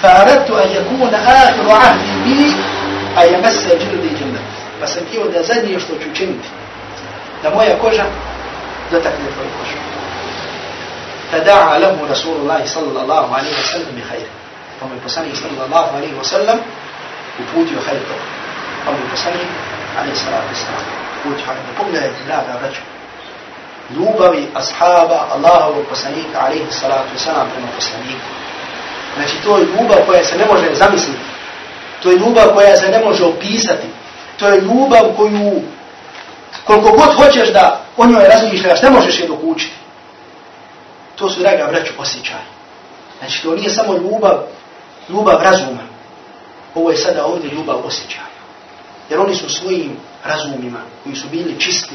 Fa aradtu فأردت أن يكون آخر عهدي بي أن يمس čini جنة pa sam htio da zadnje što ću činiti, da moja koža dotakne tvoju kožu. Fada'a lahu Rasulullah sallallahu alaihi wa sallam i hajr. Pa mi je sallallahu alaihi wa sallam uputio hajr toga. Pa poslanik, ali salatu sallam, uputio hajde. Pogledajte, draga braću, ljubavi ashaba Allahovog poslanika, alaihi salatu sallam, prema poslaniku. Znači, to je ljubav koja se ne može zamisliti. To je ljubav koja se ne može opisati. To je ljubav koju, koliko god hoćeš da o njoj razmišljaš, ne možeš je dok učiti. To su, draga braću, osjećaj. Znači, to nije samo ljubav, ljubav razuma. Ovo je sada ovdje ljubav osjećaja. Jer oni su svojim razumima, koji su bili čisti,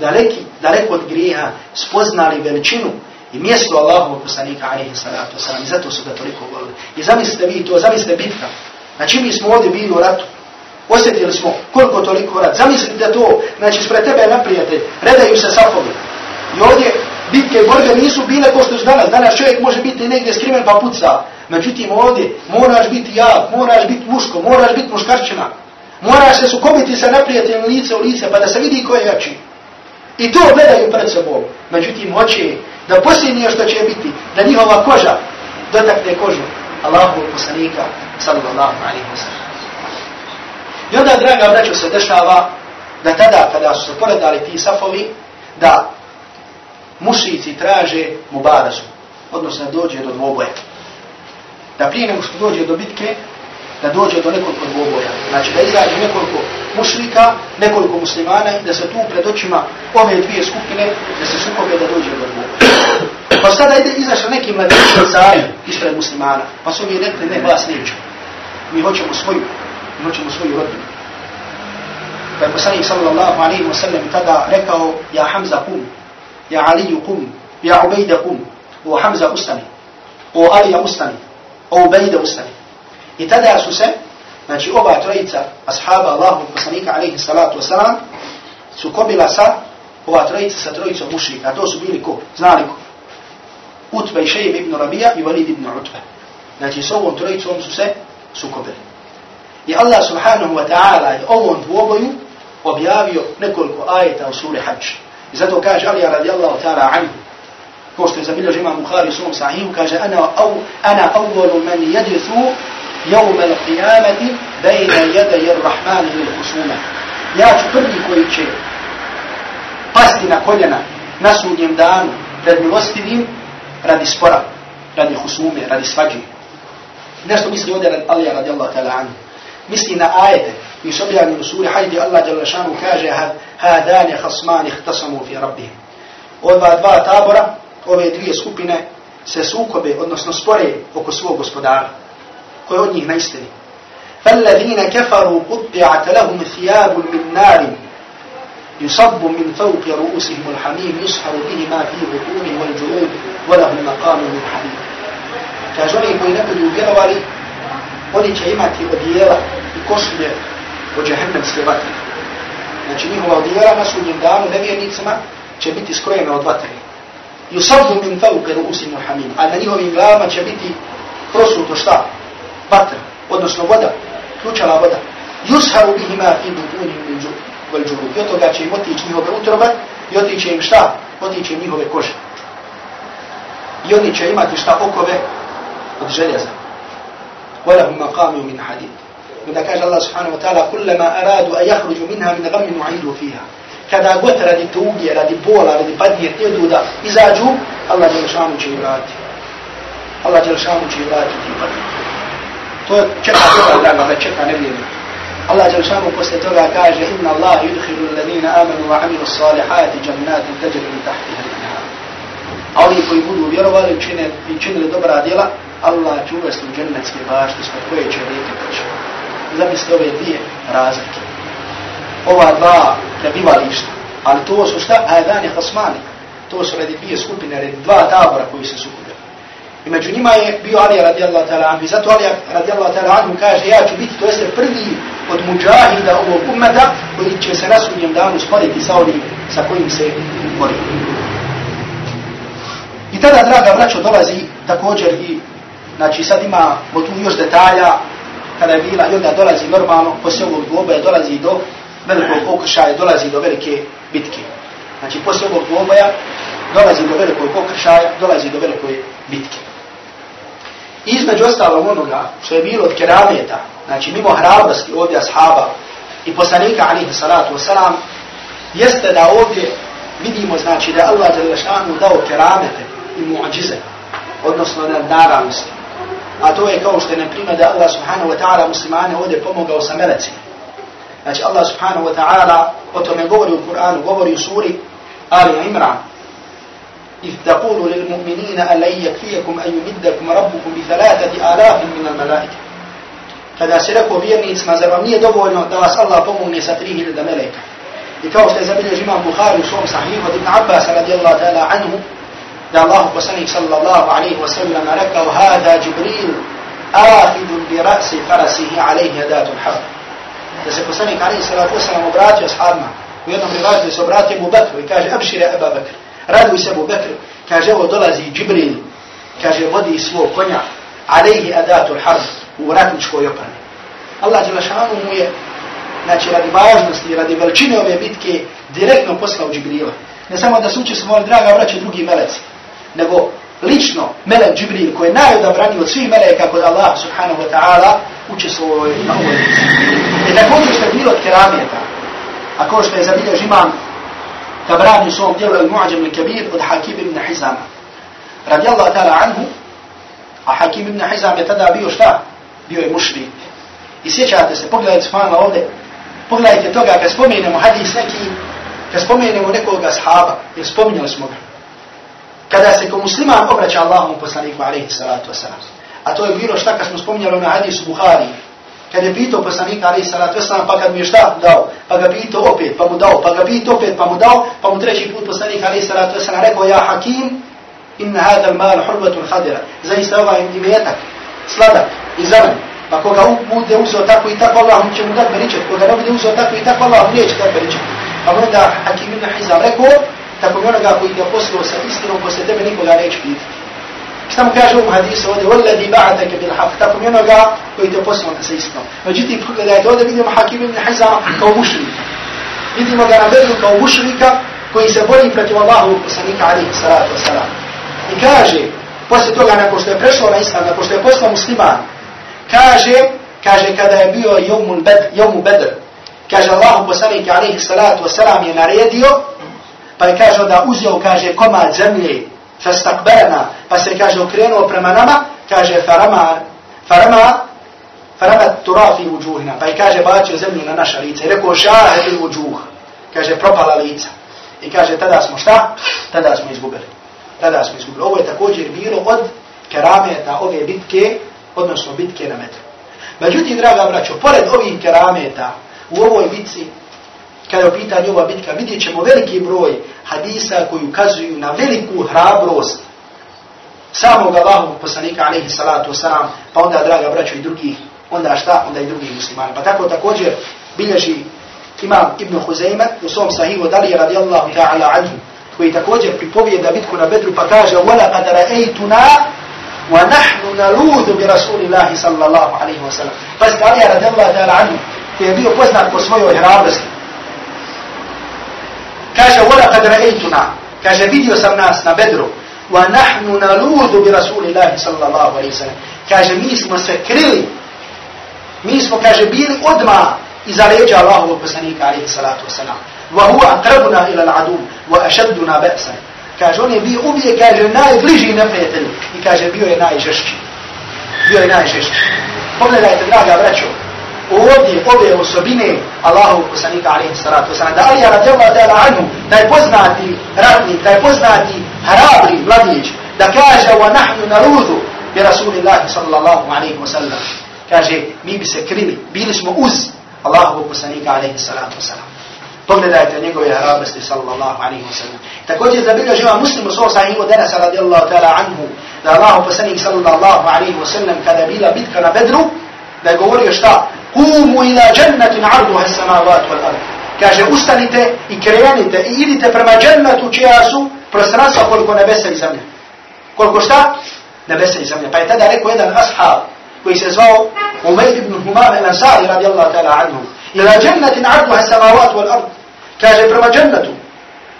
daleki, daleko od grijeha, spoznali veličinu i mjesto Allahovog poslanika, alaihi salatu wasalam, i zato su ga toliko volili. I zamislite vi to, zamislite bitka. Znači mi smo ovdje bili u ratu, osjetili smo koliko toliko rat. Zamislite to, znači spred tebe naprijatelj, redaju se safovi. I ovdje bitke i borbe nisu bile ko što su danas. Danas čovjek može biti negdje skriven pa puca. Međutim ovdje moraš biti jak, moraš biti muško, moraš biti muškarčina. Moraš se sukobiti sa neprijateljem lice u lice pa da se vidi ko je jači. I to gledaju pred sobom. Međutim hoće da posljednije što će biti, da njihova koža dotakne kožu Allahu poslanika sallallahu alaihi wa sallam. I onda, draga braćo, se dešava da tada kada su se poredali ti safovi, da mušici traže mubarazu, odnosno dođe do dvoboja. Da prije nego što dođe do bitke, da dođe do nekoliko dvoboja. Znači da izađe nekoliko mušlika, nekoliko muslimana i da se tu pred očima ove dvije skupine, da se sukobe da dođe do dvoboja. Pa sada ide izašla neki mladići cari ispred muslimana, pa su mi rekli, ne, vas neću. Mi hoćemo svoju, mi hoćemo svoju rodinu. Pa je poslanik sallallahu alaihi wa sallam tada rekao, ja Hamza kum, ja Ali kum, ja Ubejda kum, o Hamza ustani, o Alija ustani, o Ubejda ustani. I tada su se, znači oba trojica ashaba Allahu poslanika alaihi salatu wasalam, su kobila sa, ova trojica sa trojicom mušika, a to su bili ko, znali ko, Utbe i Šejib ibn Rabija i Walid ibn Utbe. Znači s ovom trojicom su se sukobili. I Allah subhanahu wa ta'ala je ovom dvoboju objavio nekoliko ajeta u suri Hajj. I zato kaže Alija radijallahu ta'ala anhu, ko što je zabilježi imam Bukhari u svom sahihu, kaže ana, au, ana awwalu man yadithu يوم القيامة بين يدي الرحمن للخشونة يا تبني كوي تشي قصدنا كلنا نسو نمدان رد ملوستدين رد سفرة رد خشومة رد سفجي نسو مثل يودي رد الله ta'ala الله تعالى عنه مثل إن آية يسبع من سورة حيث الله جل شانه كاجه هذان خصمان اختصموا في ربهم Ova dva tabora, ove dvije skupine, se sukobe, odnosno spore oko svog gospodara. Ko je od njih na istini? فالذين كفروا قطعت لهم ثياب من نار يصب من فوق رؤوسهم الحميم يسحر به ما في بطونهم والجلود ولهم مقام من حديد kaže oni koji ne budu vjerovali, oni će imati odijela i košulje od džehennemske vatre. Znači njihova odijela na sudnjem danu nevjernicima će biti skrojena od vatre. Yusabu min fauke ruusim hamim. A na njihovim glavama će biti prosuto šta? Vatra, odnosno voda, ključala voda. Yusharu bihima fi butunihim wal julud. I od toga će im otići njihove utrobe i otiće im šta? Otiće im njihove kože. I oni će imati šta okove od željeza. Walahum maqamu min hadid. Onda kaže Allah subhanahu wa ta'ala kullama aradu a jahruđu minha min gami u'idu fiha. Kada god radi tuge, radi bola, radi padnje, tjedu da izađu, Allah Đelšanu će i vratiti. Allah Đelšanu će i vratiti. To čeka dobar dan, da čeka ne vjeruje. Allah Đelšanu posle toga kaže inna Allah yudhiru alladhina amanu wa amilu salihati jannatin tajri min tahtiha al-anhar. A oni koji budu vjerovali i činili dobra djela, Allah će uvesti u džennetske bašte s koje će rijeke teći zamislite ove dvije razlike. Ova dva prebivališta. Ali to su šta? Ajedani Hasmani. To su radi dvije skupine, radi dva tabora koji se sukubili. I među njima je bio Ali radijallahu ta'ala anhu. I zato Ali radijallahu ta'ala anhu kaže ja ću biti, to jeste prvi od muđahida ovog ummeta koji će se na sudnjem danu sporiti sa onim sa kojim se bori. I tada, draga braćo, dolazi također i, znači sad ima tu još detalja, kada je bila i onda dolazi normalno, poslije ovog dvoboja dolazi do velikog okršaja, dolazi do velike bitke. Znači poslije ovog dvoboja dolazi do velikog okršaja, dolazi do velike bitke. I između ostalog onoga što je bilo od kerameta, znači mimo hrabrosti ovdje ashaba i poslanika alihi salatu wasalam, jeste da ovdje vidimo znači da Allah za dao keramete i muadžize, odnosno na naravnosti a to je kao što je na primjer da Allah subhanahu wa ta'ala muslimane ovdje pomogao sa melecima. Znači Allah subhanahu wa ta'ala o tome govori u Kur'anu, govori u suri Ali Imran. إذ تقول للمؤمنين أن لن يكفيكم أن يمدكم ربكم بثلاثة آلاف من الملائكة kada se rekao vjernicima, zar vam nije dovoljno da vas Allah pomogne sa 3000 meleka? I kao što je zabilježi imam Bukhari u svom sahihu od Ibn Abbas radijallahu ta'ala anhu, da Allah poslanik sallallahu alaihi wa sallam rekao hada Jibril ahidun bi rasi farasihi alaihi adatul haq. Da se poslanik alaihi sallatu wa sallam obratio ashabima. U jednom rivaju se obratio Abu Bakr i kaže abšire Abu Bakr. Raduj se Abu Bekr, Kaže evo dolazi Jibril. Kaže vodi svog konja alejhi adatul harz, u ratničkoj oprani. Allah Đelešanu mu je znači radi važnosti, radi veličine ove bitke direktno poslao Džibrila. Ne samo da su učestvovali draga vraće drugi meleci, nego lično Melek Džibril koji je najodabraniji od svih meleka kod Allah subhanahu wa ta'ala učestvovao je na ovoj bitci. I također što je bilo od keramijeta, a ko što je zabiljež imam Tabrani u svom djelu al-Mu'ađam al-Kabir od Hakim ibn Hizama. Radi Allah ta'ala anhu, a Hakim ibn Hizam je tada bio šta? Bio je mušrik. I sjećate se, pogledajte smana ovdje, pogledajte toga kad spomenemo hadis neki, kad spomenemo nekoga sahaba, jer spominjali smo ga kada se ko musliman obraća Allahom poslaniku alaihi salatu wasalam. A to je bilo šta kad smo spominjali na hadisu Buhari. Kad je pitao poslanika Ali salatu Veselam, pa kad mu je šta dao, pa ga pitao opet, pa mu dao, pa ga pitao opet, pa mu dao, pa mu treći put poslanika Ali salatu Veselam rekao, ja hakim, inna hada mal hurvatun hadira. Zaista ovaj imetak, sladak i zaman. Pa koga bude uzeo tako i tako, Allah mu će mu dati beričet. Koga ne bude uzeo tako i tako, Allah mu neće dati beričet. Pa onda Hakim ibn Hizam rekao, tako mi onoga koji ga poslao sa istinom, posle tebe nikoga neće pitati. Šta mu kaže u hadisu ovdje? Walladhi ba'ataka bil haq. Tako mi onoga koji te poslao na sistem. Međutim, pogledajte, ovdje vidimo Hakim ibn Hizam kao mušnika. Vidimo ga na vezu kao mušnika koji se boli protiv Allahu poslanika alihi salatu wasalam. I kaže, poslije toga, nakon što je prešao na islam, nakon što je poslao musliman, kaže, kaže, kada je bio jomu bed, jomu bedr, kaže, Allahu poslanika alihi salatu wasalam je naredio, pa je kaže, da uzeo, kaže, komad zemlje, fastakberana, pa se kaže okrenuo prema nama, kaže farama, farama, farama turafi uđuhina, pa je kaže bacio zemlju na naša lica, i rekao šahe bil uđuh, kaže propala lica. I kaže tada smo šta? Tada smo izgubili. Tada smo izgubili. Ovo je također bilo od kerameta ove bitke, odnosno bitke na metru. Međutim, draga braćo, pored ovih kerameta u ovoj bitci, kada je u pitanju ova bitka, vidjet ćemo veliki broj hadisa koji ukazuju na veliku hrabrost samog Allahog poslanika, alaihi salatu wasalam, pa onda, draga braćo, i drugih, onda šta, onda i drugih muslimana. Pa tako također bilježi imam Ibn Huzayma u svom sahivu Dalija radijallahu ta'ala anhu, koji također pripovijeda bitku na Bedru pa kaže وَلَا قَدْ رَأَيْتُنَا وَنَحْنُ نَلُودُ بِرَسُولِ اللَّهِ صَلَّى اللَّهُ عَلَيْهُ وَسَلَمُ Pazite, Ali radijallahu ta'ala anhu, koji je bio poznat po svojoj hrabrosti, kaže wala kad ra'aytuna. Kaže vidio sam nas na bedru. Wa nahnu naludu bi rasulillahi sallallahu alayhi wasallam. Kaže mi smo se krili. Mi smo kaže bili odma iza leđa Allahovog poslanika alejhi salatu wasalam. Wa huwa aqrabuna ila al'adu wa ashadduna ba'sa kaže on je bio ubije kaže najbliži neprijatelj i kaže bio je najžešći. Bio je najžešći. Pogledajte draga braćo ovdje ove osobine Allahovog poslanika, alaihi salatu wasalam, da Alija radijallahu ta'ala anhu, najpoznati ratnik, najpoznati hrabri mladić, da kaže, wa nahnu narudu bi Rasulillahi sallallahu alaihi wasallam kaže, mi bi se krili, bili smo uz Allahovog poslanika, alaihi salatu wasalam. Pogledajte njegove hrabrosti, sallallahu alaihi wasalam. Također zabilja živa muslim u svoj sahihu denasa radijallahu ta'ala anhu, da Allahov poslanik, sallallahu alaihi wasalam, kada bila bitka na Bedru, da je govorio šta? Kumu ila džennetin arduha samavat wal ard. Kaže, ustanite i krenite i idite prema džennetu čija su prostranstva koliko nebesa i zemlje. Koliko šta? Nebesa i zemlje. Pa je tada rekao jedan ashab, koji se zvao Umejd ibn Humam el-Ansari radijallahu ta'ala anhu. Ila džennetin arduha samavat wal ard. Kaže prema džennetu,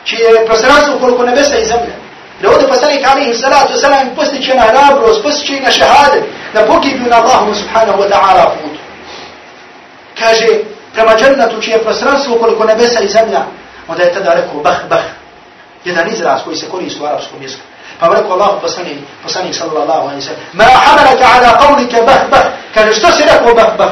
čije je prostranstvo koliko nebesa i zemlje. Da ovdje poslanik alihi salatu wasalam postiće na hrabrost, postiće na šehade, da pogibnu na Allahu subhanahu wa ta'ala putu. Kaže prema džennetu čije je prostranstvo koliko nebesa i zemlja, onda je tada rekao bah bah. Jedan izraz koji se koristi u arapskom jeziku. Pa mu rekao Allah poslanik, poslanik sallallahu alaihi sallam, ma hamalaka ala qavlike bah bah, kaže što si rekao bah bah?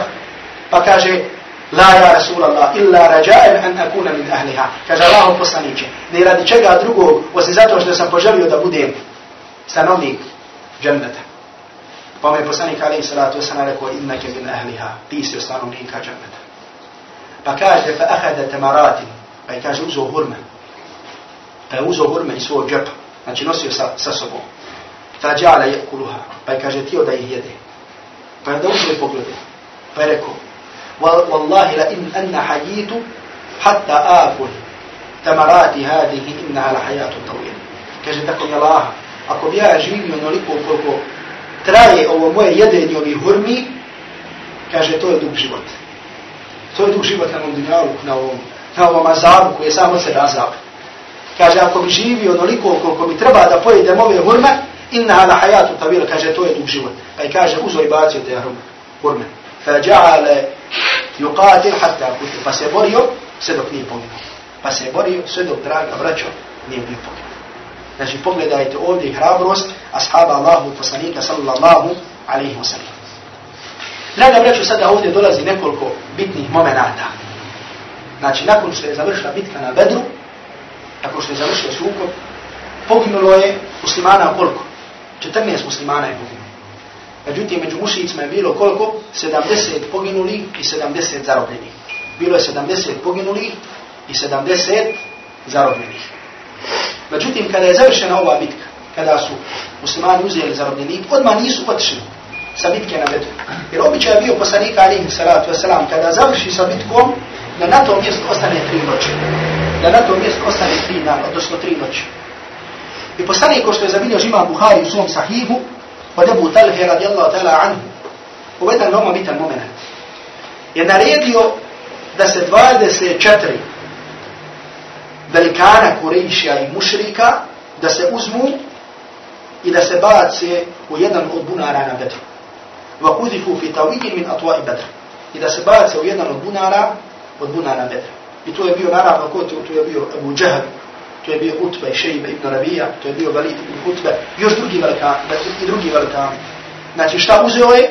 Pa kaže, la ja Rasulallah, illa rajaen an akuna min ahliha. Kaže Allah poslaniće, ne radi čega drugog, osim zato što sam poželio da budem stanovnik dženneta. Pa mu je poslanik alaihi sallatu wasallam rekao, innake min ahliha, ti si stanovnika dženneta. Pa kaže, fa ahada tamaratin, pa je kaže, uzo hurme. Pa je uzo hurme iz svog džepa znači nosio sa, sa sobom. Ta džala je kuluha, pa je kaže tio da ih jede. Pa je da uzme poglede, pa je rekao, Wallahi la in anna hajitu hatta akul tamarati hadihi inna ala hajatu tawil. Kaže tako mi Allah, ako bi ja živio onoliko koliko traje ovo moje jedenje ovih hurmi, kaže to je dug život. To je dug život na ovom dunjalu, na ovom, na ovom azabu koji je samo se azab kaže ako bi živio onoliko koliko mi treba da pojedem ove hurme, inna ala hayatu tavila, kaže to je dug život. Pa i kaže uzo i bacio te hurme. Fa ja'ale yuqatil hatta kutu. Pa se borio sve dok nije poginuo. Pa se borio sve dok draga vraćao nije bio poginuo. Znači pogledajte ovdje hrabrost ashaba Allahu poslanika sallallahu alaihi wa sallam. Draga braćo, sada ovdje dolazi nekoliko bitnih momenata. Znači, nakon što je završila bitka na Bedru, tako što je završio sukob, poginulo je muslimana koliko? 14 muslimana je poginulo. Međutim, među mušicima je bilo koliko? 70 poginuli i 70 zarobljenih. Bilo je 70 poginulih i 70 zarobljenih. Međutim, kada je završena ova bitka, kada su muslimani uzeli zarobljenik, odmah nisu otišli sa bitke na Bedru. Jer običaj je bio poslanika alihi salatu wasalam, kada završi sa bitkom, da na tom mjestu ostane tri noći. da na tom mjestu ostane tri dana, odnosno tri noći. I poslanik, ko što je zabilio žima Buhari u svom sahihu, od Ebu Talhe radijallahu ta'ala anhu, ovo je jedan veoma bitan moment. Je naredio da se 24 velikana Kurejšija i mušrika da se uzmu i da se bace u jedan od bunara na Bedru. Va kuzifu fi tawidi min atwa i Bedru. I da se bace u jedan od bunara od bunara Bedru. I to je bio naravno ko to, je bio Abu Džahab, to je bio Utba i Šejba ibn Rabija, to je bio Valid ibn Utba, još drugi velikani, i drugi velikani. Znači šta uzeo je?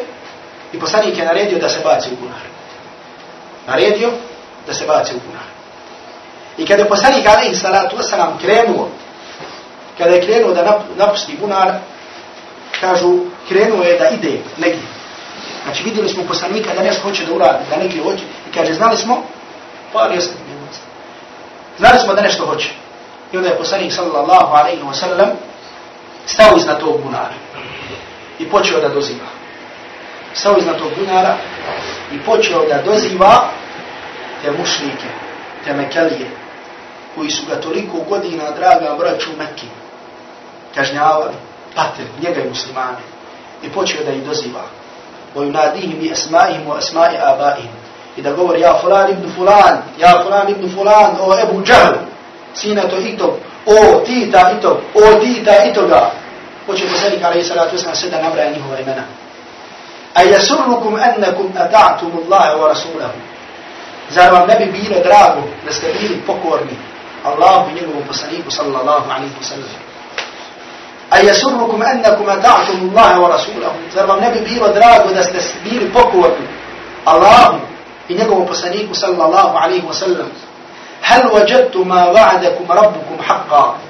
I poslanik je naredio da se baci u bunar. Naredio da se baci u bunar. I kada je poslanik alaihi salatu wasalam krenuo, kada je krenuo da napusti bunar, kažu, krenuo je da ide negdje. Znači vidjeli smo poslanika da nešto hoće da uradi, da negdje hoće. I kaže, znali smo, pa, palio minuta. Znali smo da nešto hoće. I onda je poslanik sallallahu alaihi wa sallam stao iznad tog bunara i počeo da doziva. Stao iznad tog bunara i počeo da doziva te mušnike, te mekelije, koji su ga toliko godina, draga braću Mekke, kažnjavali, patili, njega i muslimane. I počeo da ih doziva. Boju nadih mi esmaim o esmaje. I da govori, ja fulan ibn fulan, ja fulan ibn fulan, o Ebu Džahl, sina to i o ti ta i to, o ti ta i to ga. Hoće poslanik alaihi salatu wasalam sve da nabraja njihova imena. A jasurukum ennekum ata'tum Allahe wa rasulahu. Zar vam ne bi bilo drago da ste bili pokorni Allahu i njegovom poslaniku sallallahu alaihi wa sallam. A yasurrukum annakum ata'tum Allahe wa rasulahu. Zar vam ne bi bilo drago da ste bili pokorni Allahu i njegovom poslaniku sallallahu alaihi wa sallam. Hal wajadtu ma wa'adakum rabbukum haqqa.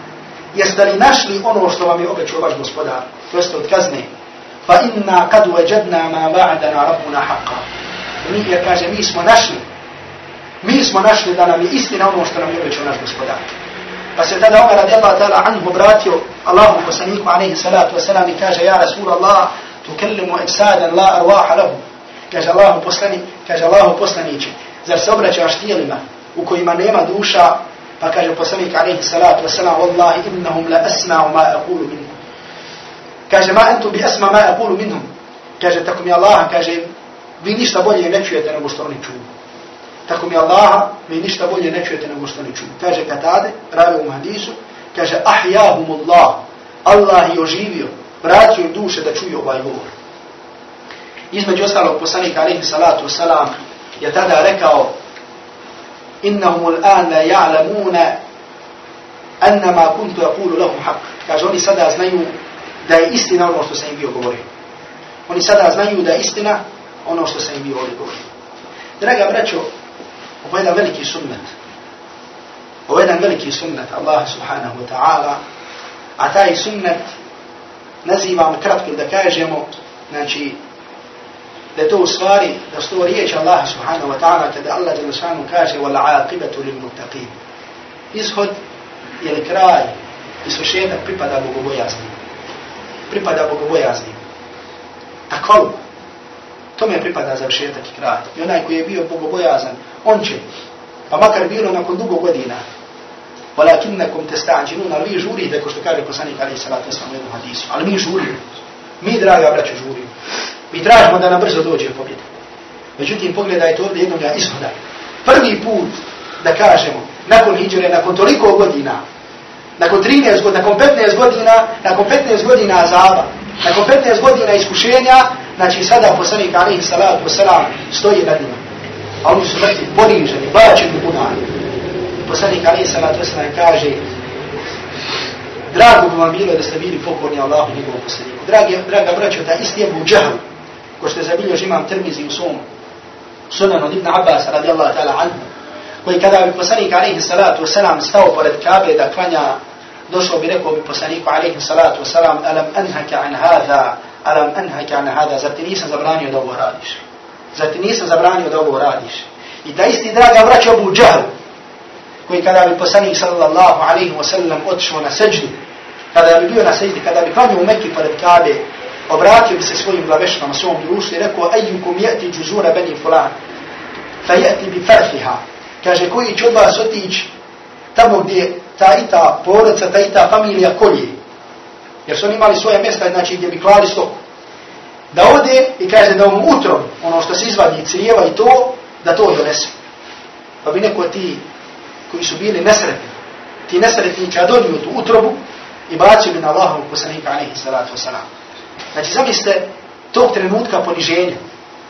jeste li našli ono što vam je obećao vaš gospodar, to jeste od kazne, fa inna kad wajadna ma ba'dana rabbuna haqqa. Mi je kaže, mi smo našli, mi smo našli da nam je istina ono što nam je obećao naš gospodar. Pa se tada Omer radijallahu ta'ala anhu obratio Allahu poslaniku alaihi salatu wasalam i kaže, ja Rasul Allah, tukellimu ibsadan la arwaha lahu. Kaže Allahu poslani, kaže Allahu poslaniće, zar se obraćaš tijelima u kojima nema duša, Pa kaže poslanik alaihi salatu wasalam, Wallahi innahum la asma'u ma aqulu minhum. Kaže, ma entu bi asma ma aqulu minhum. Kaže, tako mi Allah, kaže, vi ništa bolje ne čujete nego što oni čuju. Tako mi Allah, mi ništa bolje ne čujete nego što ne čuju. Kaže, katade, pravi u hadisu, kaže, ahjahum Allah, Allah je oživio, vratio duše da čuju ovaj govor. Između ostalog poslanika alaihi salatu wasalam je tada rekao, innahum al'an la ya'lamuna anna ma kuntu yaqulu lahum haqq kaže oni sada znaju da je istina ono što sam im bio govorio oni sada znaju da je istina ono što sam im bio govorio draga braćo ovo je jedan veliki sunnet ovo je jedan veliki sunnet Allah subhanahu wa ta'ala a taj sunnet nazivam kratko da kažemo znači da je to u stvari, da su to riječ Allah subhanahu wa ta'ala kada Allah Đelešanu kaže wal aqibatu lil muttaqin. Ishod ili kraj i sušetak pripada bogobojaznim. Pripada bogobojaznim. Tako tome pripada završetak i kraj. I onaj koji je bio bogobojazan, on će, pa makar bilo nakon dugo godina, walakinnakum testa'đinun, ali vi žurite, ko što kaže poslanik Ali salatu wasalam u jednom hadisu, ali mi žurimo. Mi, draga braću, žurimo. Mi tražimo da nam brzo dođe pobjeda. Međutim, pogledajte ovdje jednog ishoda. Prvi put, da kažemo, nakon hijđure, nakon toliko godina, nakon 13 godina, nakon 15 godina, nakon 15 godina azaba, nakon 15 godina iskušenja, znači sada poslanik alaihi salatu wasalam stoji nad njima. A oni su mrtvi, poniženi, bačeni u bunani. Poslanik alaihi salatu wasalam kaže, drago bi vam bilo da ste bili pokorni Allahu njegovom poslaniku. Dragi, draga braćo, da isti je buđahu, ko što je zabilježi imam Tirmizi u svom sunan od Ibn Abbas radijallahu ta'ala anhu, koji kada bi poslanik alaihi salatu wasalam stao pored Kabe da klanja, došao bi rekao bi poslaniku alaihi salatu wasalam, alam anhaka an hada, alam anhaka an hada, zar ti nisam zabranio da ovo radiš? Zar ti nisam zabranio da ovo radiš? I da isti draga vraća Abu Džahl, koji kada bi poslanik sallallahu alaihi wasallam otišao na seđdu, kada bi bio na seđdi, kada bi klanio u Mekki pored Kabe, obratio bi se svojim glavešama, svom društvu i rekao, ejukum jeti džuzura beni fulan, fa jeti bi farfiha. Kaže, koji će od vas otići tamo gdje ta i ta porodca, ta i ta familija kolje. Jer su oni imali svoje mjesta, znači gdje bi klali stoku. Da ode i kaže da mu utro, ono što se izvadi crijeva i to, da to donese. Pa bi neko ti koji su bili nesretni, ti nesretni će doniju tu utrobu i bacili na Allahom poslanika alaihi salatu wasalam. Znači, zamislite tog trenutka poniženja,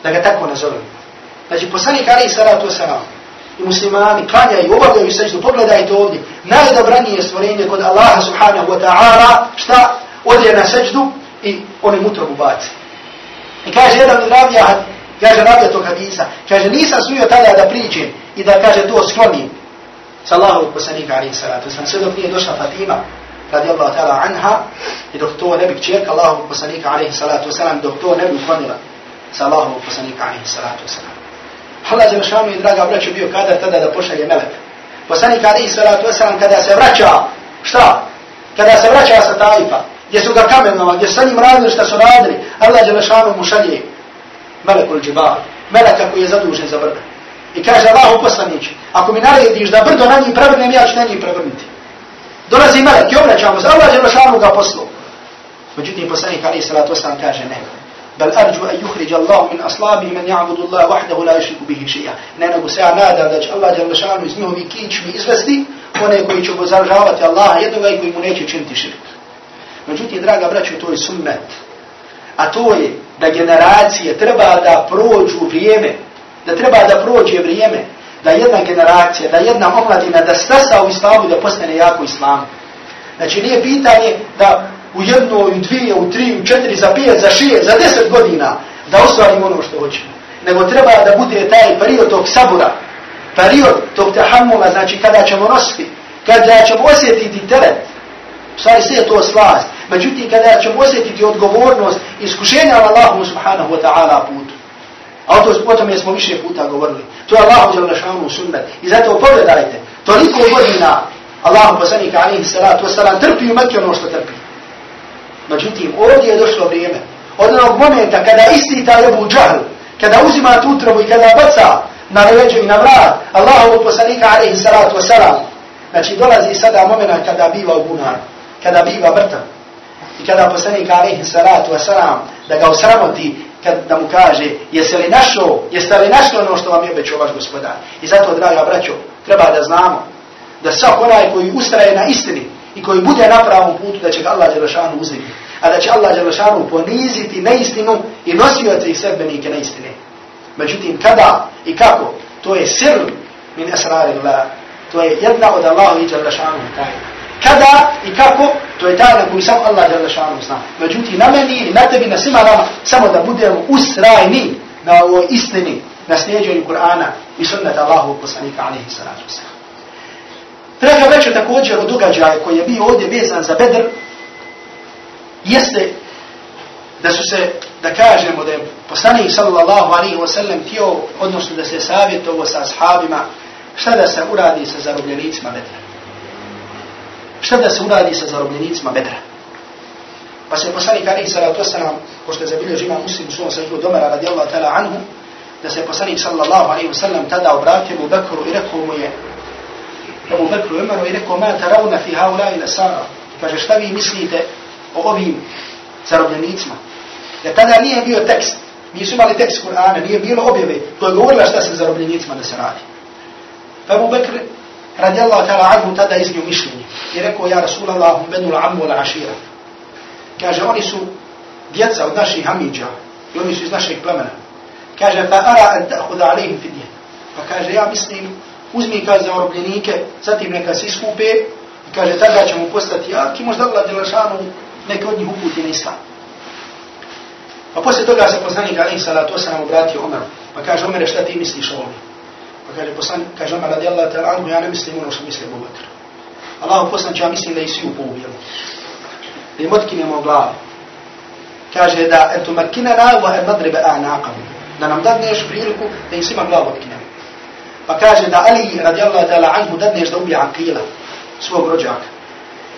da ga tako nazovem. Znači, poslanik alaihi salatu wasalam i muslimani klanjaju, obavljaju seždu, pogledajte ovdje, najdobranije stvorenje kod Allaha subhanahu wa ta'ala, šta? Odje na seđdu i oni mutrobu baci. I kaže jedan ravija, kaže ravija tog hadisa, kaže nisam smio tada da priđem i da kaže to sklonim sa Allahovog poslanika Ali salatu sam Sve dok nije došla Fatima, radi Allah ta'ala anha i dok to ne bi čerka Allahovog poslanika alaihi salatu wasalam, dok to ne bi uklonila sa Allahovog poslanika alaihi salatu wasalam. Allah Đelšanu i draga braću bio kadar tada da pošalje melek. Poslanik alaihi salatu wasalam kada se vraća, šta? Kada se vraća sa tajfa, gdje su ga kamenova, gdje sa njim radili šta su radili, Allah Đelšanu mu šalje melekul džibal, meleka koji je zadužen za brda. I kaže Allah poslanić, ako mi narediš da brdo na njih prevrnem, ja ću na njih prevrniti. Dolazi melek i obraćamo se, Allah je našanu ga poslu. Međutim, poslanik Ali Salatu Osam kaže ne. Bel arđu an yuhrij Allah min aslabi man ja'budu Allah wahdahu la yushriku bihi shay'a. Ne nego se ja nadam da će Allah dželle šanu iz njihovi kičmi izvesti one koji će obozaržavati Allaha jednoga i koji mu neće činiti širk. Međutim, draga braćo, to je sunnet. A to je da generacije treba da prođu vrijeme, da treba da prođe vrijeme, da jedna generacija, da jedna omladina, da stasa u islamu da postane jako islam. Znači, nije pitanje da u jedno, u dvije, u tri, u četiri, za pijet, za šest, za deset godina da ostvarimo ono što hoćemo. Nego treba da bude taj period tog sabura, period tog tahammula, znači kada ćemo nositi, kada ćemo osjetiti teret, stvari sve je to slast, međutim kada ćemo osjetiti odgovornost iskušenja na Allahu subhanahu wa ta'ala putu. A o, to, o tome smo više puta govorili. To je Allahu za našanu sunnet. I zato pogledajte, toliko godina Allahu poslanika alihi salatu wasalam trpi u Mekke ono što trpi. Međutim, ovdje je došlo vrijeme. Od onog momenta kada isti taj Ebu Džahl, kada uzima tu utrobu i kada baca na leđu i na vrat Allahu poslanika alihi salatu wasalam, znači dolazi sada momena kada biva u bunar, kada biva mrtav. I kada poslanik alaihi salatu wasalam da ga osramoti kad da mu kaže jesi li našo, jeste li našo ono što vam je obećao vaš gospodar. I zato, draga braćo, treba da znamo da svak onaj koji ustraje na istini i koji bude na pravom putu da će ga Allah Đelešanu uzeti. A da će Allah Đelešanu poniziti neistinu i nosioce i sebenike neistine. Međutim, kada i kako, to je sir min esrari Allah. To je jedna od Allahu Đelešanu tajna. Kada i kako, to je tajna koju sam Allah Đelešanu zna. Međutim, na meni ili na tebi, na svima nama, samo da budemo usrajni na ovoj istini, na slijedženju Kur'ana i sunnata Allahu poslanika alaihi sallatu sallam. Treba reći također o događaju koji je bio ovdje vezan za Bedr, jeste da su se, da kažemo da je poslanik sallallahu alaihi wa sallam tijelo, odnosno da se savjetovo sa ashabima, šta da se uradi sa zarobljenicima Bedra. Šta da se uradi sa zarobljenicima Bedra. Pa se poslanik alaihi wasalam, ko što je zabilio žima muslim u svom sahihu domara radijallahu ta'ala anhu, da se poslanik sallallahu alaihi wa sallam tada obratio mu Bekru i rekao mu je, Ebu Bekru i Umaru i rekao, ma taravna fi haula ila sara. Kaže, šta vi mislite o ovim zarobljenicima? Jer tada nije bio tekst. Nisu imali tekst Kur'ana, nije bilo objave koje govorila šta se zarobljenicima da se radi. Pa Ebu Bekr, radijallahu ta'ala anhu, tada iznio mišljenje. I rekao, ja Rasulallah, benul ammu la ašira. Kaže, oni su djeca od naših hamidža i oni su iz našeg plemena. Kaže, fa ara an ta'huda alihim fidje. Pa kaže, ja mislim, uzmi kaže za orobljenike, zatim neka se iskupe i kaže tada ćemo postati jaki, možda Allah Đelešanu neke od njih uputi na islam. Pa poslije toga se poslanik Ali Salatu Osanam obratio Omeru, pa kaže Omer, šta ti misliš o ovome? Pa kaže, poslan, kaže Omer radi Allah ta'ala anhu, ja ne mislim ono što misli Abu Bakr. Allah poslanik, ja mislim da i svi upovijeli. Da im otkinemo glavu. Kaže da eto makina na wa nadribe a'naqabu. Da nam dadneš priliku da im svima glavu otkinemo. Pa kaže da Ali radijallahu ta'ala anhu dadneš da ubije Akila, svog rođaka.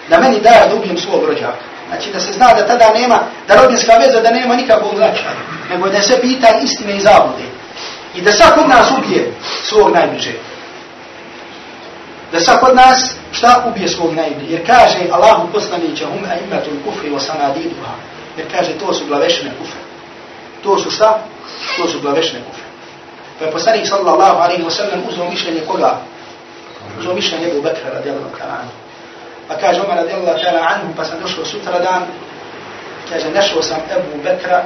Da meni daš da ubijem svog rođaka. Znači da se zna da tada nema, da rodinska veza da nema nikakvog značaja. Nego da se pita istine i zabude. I da svak od nas ubije svog najbliže. Da svak od nas šta ubije svog najbliže. Jer kaže Allahu poslanića hum a imatul kufri wa sanadiduha. Jer kaže to su glavešne kufre. To su šta? To su glavešne kufre. Pa je poslanik sallallahu alaihi wa sallam uzao mišljenje koga? Uzao mišljenje Ebu Bekra radijallahu ta'ala anhu. Pa kaže Omar radijallahu ta'ala anhu, pa sam došao sutra dan, kaže, našao sam Ebu Bekra,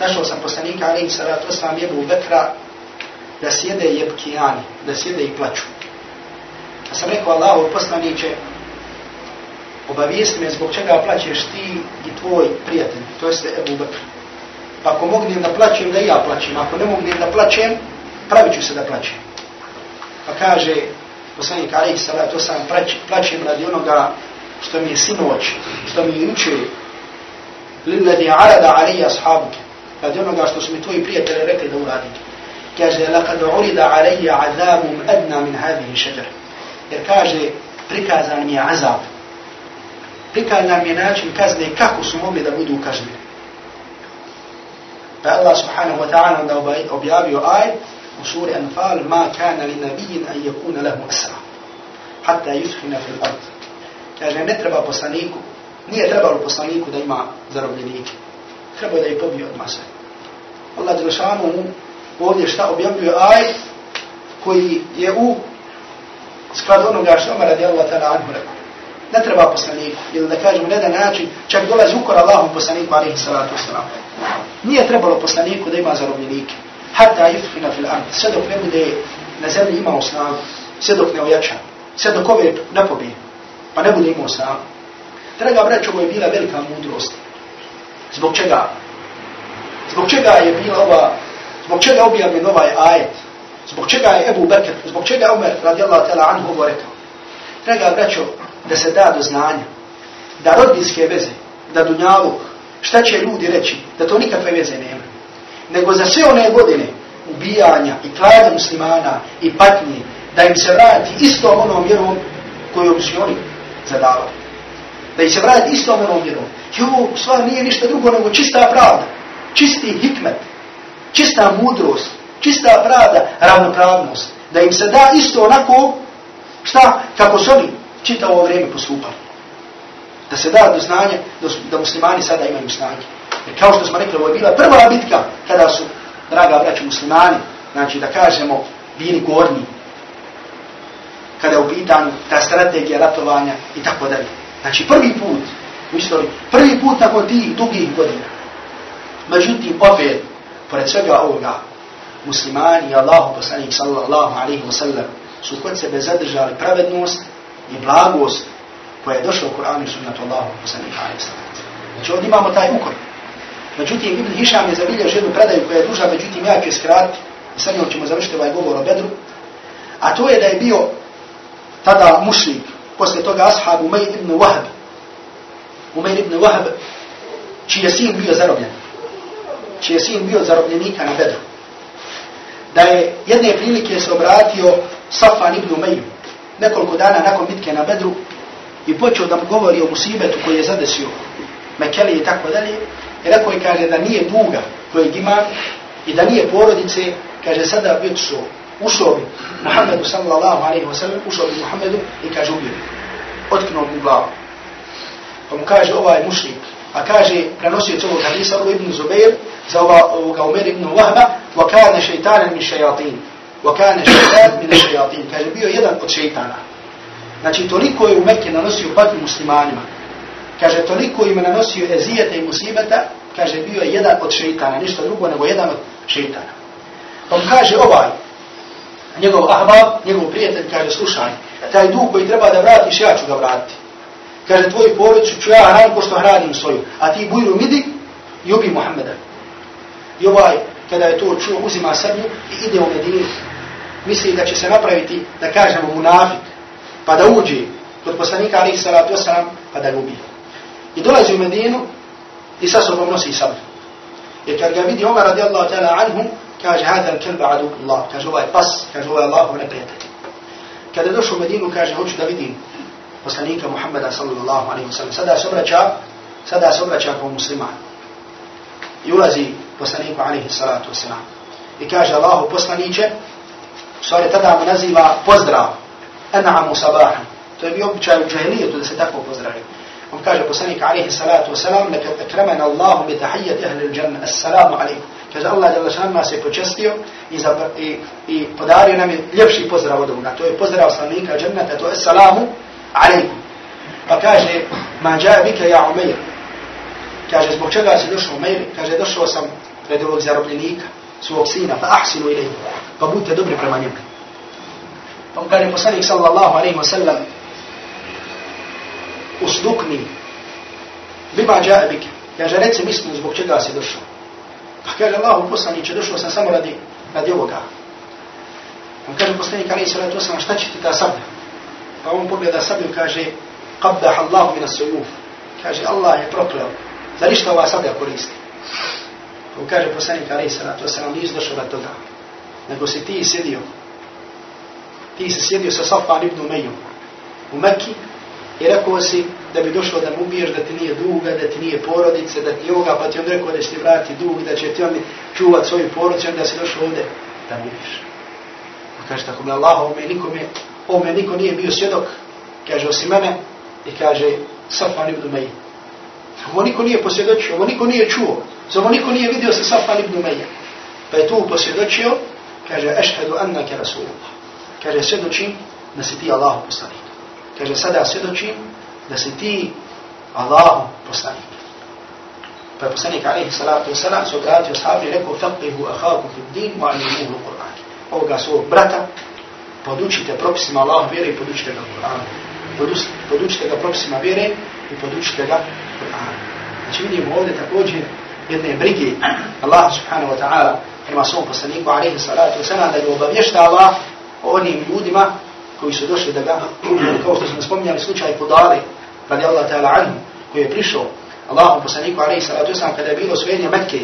našao sam poslanika alaihi salatu wasalam Ebu Bekra, da sjede jebkijani, da sjede i plaću. A sam rekao Allahu poslaniće, obavijesti me zbog čega plaćeš ti i tvoj prijatelj, to jeste Ebu Bekr. Pa ako mognem da plaćem, da ja plaćem. Ako ne mognem da plaćem, pravit ću se da plaćem. Pa kaže, poslanik Ali Sala, to sam plaćem radi onoga što mi je sinoć, što mi je juče, lilladi arada alija ashabuke, radi onoga što su mi tvoji prijatelji rekli da uradim. Kaže, lakad urida alija azabum adna min hadihi šeđar. Jer kaže, prikazan mi je azab. Prikazan mi je način kazne kako su mogli da budu kažnjeni. Pa Allah subhanahu wa ta'ala onda objavio aj, u suri Anfal, ma kana li nabijin an yakuna lahu asra, hatta yuthina fil ard. Kaže, ne treba poslaniku, nije trebalo poslaniku da ima zarobljenike. Treba da je pobio od masa. Allah Đelšanu mu ovdje šta objavljuje ajet koji je u skladu onoga što radi radijallahu ta'ala anhu rekao. Ne treba poslaniku, ili da kažemo na jedan način, čak dolazi ukor Allahom poslaniku, alaihi salatu wasalam. Nije trebalo poslaniku da ima zarobljenike. Hatta yufina fil ard, sve dok ne bude na zemlji imao snagu, sve dok ne ojača, sve dok ove ne pobije, pa ne bude imao snagu. Draga braćo, ovo je bila velika mudrost. Zbog čega? Zbog čega je bila ova, zbog čega objavljen ovaj ajet? Zbog čega je Ebu Bekr, zbog čega je Umar radijallahu ta'ala anhu ovo rekao? Draga braćo, da se da do znanja, da rodinske veze, da dunjaluk, šta će ljudi reći, da to nikakve veze nema. Nego za sve one godine ubijanja i klanja muslimana i patnje, da im se vrati isto onom vjerom kojom su oni zadavali. Da im se vrati isto onom vjerom. I ovo stvar nije ništa drugo nego čista pravda, čisti hikmet, čista mudrost, čista pravda, ravnopravnost. Da im se da isto onako, šta, kako su oni čitavo vrijeme postupali. Da se da do znanja da muslimani sada imaju snage. Jer kao što smo rekli, ovo je bila prva bitka kada su, draga braći muslimani, znači da kažemo, bili gorni. Kada je u pitanju ta strategija ratovanja i tako dalje. Znači prvi put u istoriji, prvi put nakon tih dugih godina. Međutim, opet, pored svega ovoga, muslimani i Allahu poslanik sallallahu alaihi wa sallam su kod sebe zadržali pravednost i blagost koja je došla u Kur'anu i sunnatu Allahu poslanika alaihi sallam. Znači ovdje imamo taj ukor. Međutim, Ibn Hišam je zabilježio jednu predaju koja je duža, međutim, ja ću je skratiti. I sad njom ćemo završiti ovaj govor o Bedru. A to je da je bio tada mušlik, posle toga ashab Umayr ibn Wahab. Umayr ibn Wahab, čiji je sin bio zarobljen. Čiji je sin bio zarobljenika na Bedru. Da je jedne prilike se obratio Safan ibn Umeju nekoliko dana nakon bitke na Bedru, i počeo da mu govori o musibetu koji je zadesio Mekeli i tako dalje, i rekao je, kaže, da nije duga kojeg ima i da nije porodice, kaže, sada bi su ušao bi Muhammedu sallallahu alaihi wa sallam, ušao bi Muhammedu i kaže, ubio bi. Otknuo bi glavu. Pa mu kaže, ovaj mušnik a kaže, prenosio ovog hadisa, ovo ibn Zubair, za ova, ovoga Umer ibn Wahba, wa kane šeitanen min šejatin. Wa kane šeitan min šejatin. Kaže, bio jedan od šeitana. Znači, toliko je u Mekke nanosio patnju muslimanima. Kaže, toliko im nanosio ezijete i musibeta, kaže, bio je jedan od šeitana, ništa drugo nego jedan od šeitana. Pa kaže ovaj, njegov ahbab, njegov prijatelj, kaže, slušaj, taj dug koji treba da vratiš, ja ću ga vratiti. Kaže, tvoju porodicu ću ja hranim ko što hranim svoju, a ti bujru midi i ubi Muhammeda. I ovaj, kada je to čuo, uzima sablju i ide u Medinu. Misli da će se napraviti, da kažemo, munafik, pa da uđe kod poslanika alaih salatu wasalam, pa da ga ubije. I dolazi u Medinu i sa sobom nosi sablju. Jer kad ga vidi Omar radijallahu ta'ala anhu, kaže, hada kelba adu Allah, kaže, ovaj pas, kaže, ovaj Allahov neprijatelj. Kada je došao u Medinu, kaže, hoću da vidim poslanika Muhammeda sallallahu alaihi wasallam. Sada se obraća, sada se obraća kao musliman. I ulazi poslaniku alaihi salatu wasalam. I kaže, Allahu poslaniće, stvari tada mu naziva pozdrav, en'amu sabahan. To je bio običaj u džahilijetu da se tako pozdravi. On kaže poslanik alaihi salatu wasalam, neka akramena Allahu bi tahiyyati ahli džanna, assalamu alaikum. Kaže Allah je Allah nas je počestio i, i, i podario nam je ljepši pozdrav od ovoga. To je pozdrav stanovnika džennata, to je salamu alaikum. Pa kaže, ma džabike ja Umeir. Kaže, zbog čega si došao Umeir? Kaže, došao sam pred ovog zarobljenika, svog sina, fa ahsinu ilaihi. Pa budite dobri prema njemu. Pa mu kaže poslanik sallallahu alaihi wa sallam, usdukni, bima džabike. Kaže, reci mislim zbog čega si došao. Pa kaže Allahu poslaniče, došao sam samo radi, radi ovoga. Pa On kaže poslanik alaihi sallatu wasallam, šta će ti ta sablja? Pa on pogleda sablju kaže, qabdah Allahu min as-suyuf. Kaže, Allah je prokleo. Zar ništa ova sablja koristi? Pa on kaže poslanik alaihi sallatu wasallam, nisi došao radi toga. Nego si ti sjedio. Ti si sjedio sa Safan ibn Umejom u Mekki i rekao si da bi došlo da mu ubiješ, da ti nije duga, da ti nije porodice, da ti ovoga, pa ti on rekao da će ti vrati dug, da će ti on čuvat svoju porodicu, da si došao ovdje da mu ubiješ. Pa kaže, tako mi Allah, ome nikome, Ovome niko nije bio svjedok, kaže, osim mene, i kaže, Safan ibn Meji. Ovo niko nije posvjedočio, ovo niko nije čuo, ovo niko nije vidio sa Safan ibn Meji. Pa je tu posvjedočio, kaže, ešhedu annake Rasulullah. Kaže, svjedočim da si ti Allahu poslanik. Kaže, sada svjedočim da si ti Allahu poslanik. Pa je poslanik alaihi salatu wasalam se obratio sahabi i rekao faqihu ahaku fi din wa alimuhu Qur'an. Ovoga svog brata podučite propisima Allahu vjere i podučite ga Kur'anu. Podučite ga propisima vjere i podučite ga Kur'anu. Znači vidimo ovdje također jedne brige Allah subhanahu wa ta'ala prema svom poslaniku alaihi salatu wasalam da ga obavještava Allah o onim ljudima koji su došli da ga kao što smo spominjali slučaj podali radi Allah ta'ala anhu koji je prišao Allahom poslaniku alaihi salatu wasalam kada je bilo svojenje Mekke,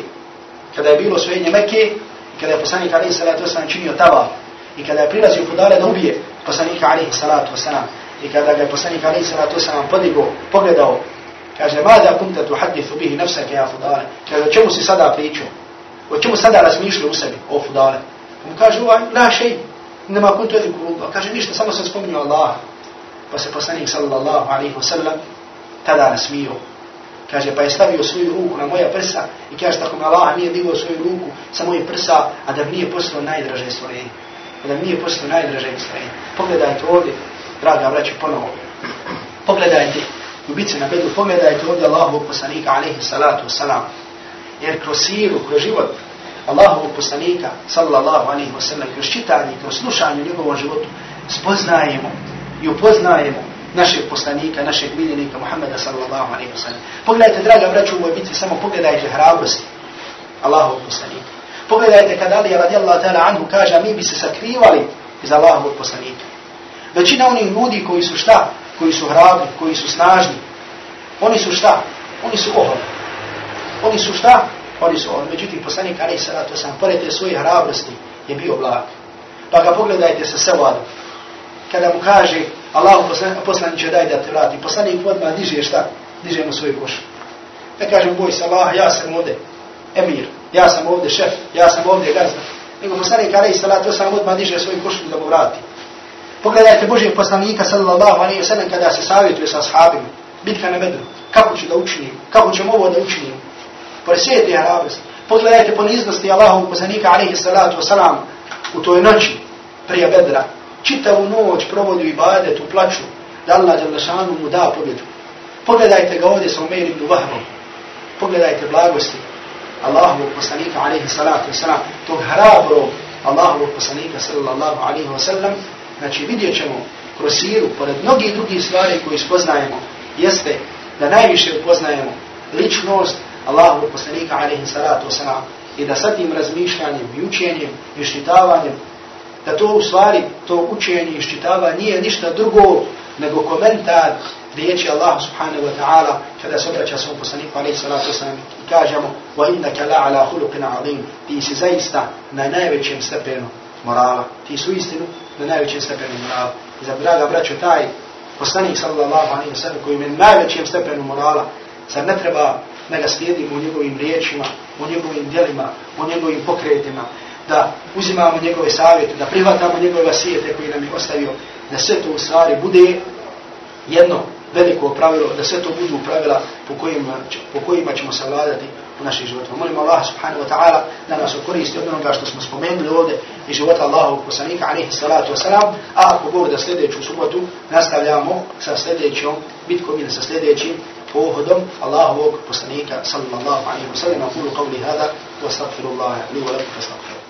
kada je bilo svojenje Mekke, kada je poslanik alaihi salatu wasalam činio tava, i kada je prilazio podale da ubije poslanika Ali salatu wasalam, i kada ga je poslanik Ali salatu wasalam podigo, pogledao, kaže, mada kunta tu hadithu bihi nafsake ja fudale, kaže, o čemu si sada pričao, o čemu sada razmišljao u sebi, o fudale, On kaže, ovaj, la šej, nema kuntu edhiku Allah, kaže, ništa, samo sam spominio Allah, pa se poslanik sallallahu alaihi wasallam tada nasmio, kaže, pa je stavio svoju ruku na moja prsa i kaže, tako mi Allah nije digao svoju ruku sa moje prsa, a da mi nije poslao najdraže stvorenje. Da mi nije postao najdraže stvorenje. Pogledajte ovdje, draga braću, ponovo. Pogledajte, ljubice na bedu, pogledajte ovdje Allahovog poslanika, alaihi salatu wasalam. Jer kroz siru, kroz život Allahovog poslanika, sallallahu alaihi wasalam, kroz čitanje, kroz slušanje u njegovom životu, spoznajemo i upoznajemo našeg poslanika, našeg miljenika Muhammeda sallallahu alaihi wa sallam. Pogledajte, draga braću, u ovoj bitci, samo pogledajte hrabrosti Allahovog poslanika. Pogledajte kada Ali radijallahu ta'ala anhu kaže, mi bi se sakrivali iz Allahovog poslanika. Većina onih ljudi koji su šta? Koji su hrabri, koji su snažni. Oni su šta? Oni su oholi. Oni su šta? Oni su oholi. Međutim, poslanik Ali Salatu sam, pored te svoje hrabrosti, je bio blag. Pa ga pogledajte sa sevadom. Kada mu kaže, Allahu poslaniće daj da te vrati. Poslanik odmah diže šta? Diže mu svoju košu. Ne kažem, boj se Allah, ja sam ovdje emir, ja sam ovdje šef, ja sam ovdje gazda. Nego poslanik alaih salatu sam odmah diže svoju košulju da mu vrati. Pogledajte Božijeg poslanika sallallahu alaihi wa sallam kada se savjetuje sa ashabima. Bitka na bedru. Kako ću da učinim? Kako ćemo ovo da učinim? Presijete je te. Pogledajte poniznosti Allahovog poslanika alaihi salatu wasalam u toj noći prije bedra čitavu noć provodi ibadet u plaću, da Allah Đalešanu mu da pobjedu. Pogledajte ga ovdje sa Umeir ibn Vahrom. Pogledajte blagosti Allahovog poslanika, alaihi salatu wasalam, tog hrabrog Allahovog poslanika, sallallahu alaihi wasallam. Znači vidjet ćemo kroz siru, pored mnogih drugih stvari koje spoznajemo, jeste da najviše upoznajemo ličnost Allahovog poslanika, alaihi salatu wasalam, i da sa tim razmišljanjem i učenjem i štitavanjem da to u stvari, to učenje i iščitava nije ništa drugo nego komentar riječi Allah subhanahu wa ta'ala kada se obraća svom poslaniku alaihi salatu wasalam i kažemo wa innaka la ala khuluqin azim. Ti si zaista na najvećem stepenu morala. Ti su istinu na najvećem stepenu morala. I za draga braćo taj poslanik sallallahu alaihi wasalam koji je na najvećem stepenu morala sad ne treba da ga slijedimo u njegovim riječima, u njegovim djelima, u njegovim pokretima, da uzimamo njegove savjete, da prihvatamo njegove vasijete koji nam je ostavio, da sve to u stvari bude jedno veliko pravilo, da sve to budu pravila po kojima, po kojima ćemo savladati u našim životima. Molimo Allah subhanahu wa ta'ala da nas okoristi od onoga što smo spomenuli ovdje i života Allahovog poslanika alaihi salatu wa salam, a ako Bog da sljedeću subotu nastavljamo sa sljedećom bitkom ili sa sljedećim pohodom Allahovog poslanika sallallahu alaihi wa sallam. Kulu qavli hada wa astagfirullaha li wa lakum fa astagfirullaha.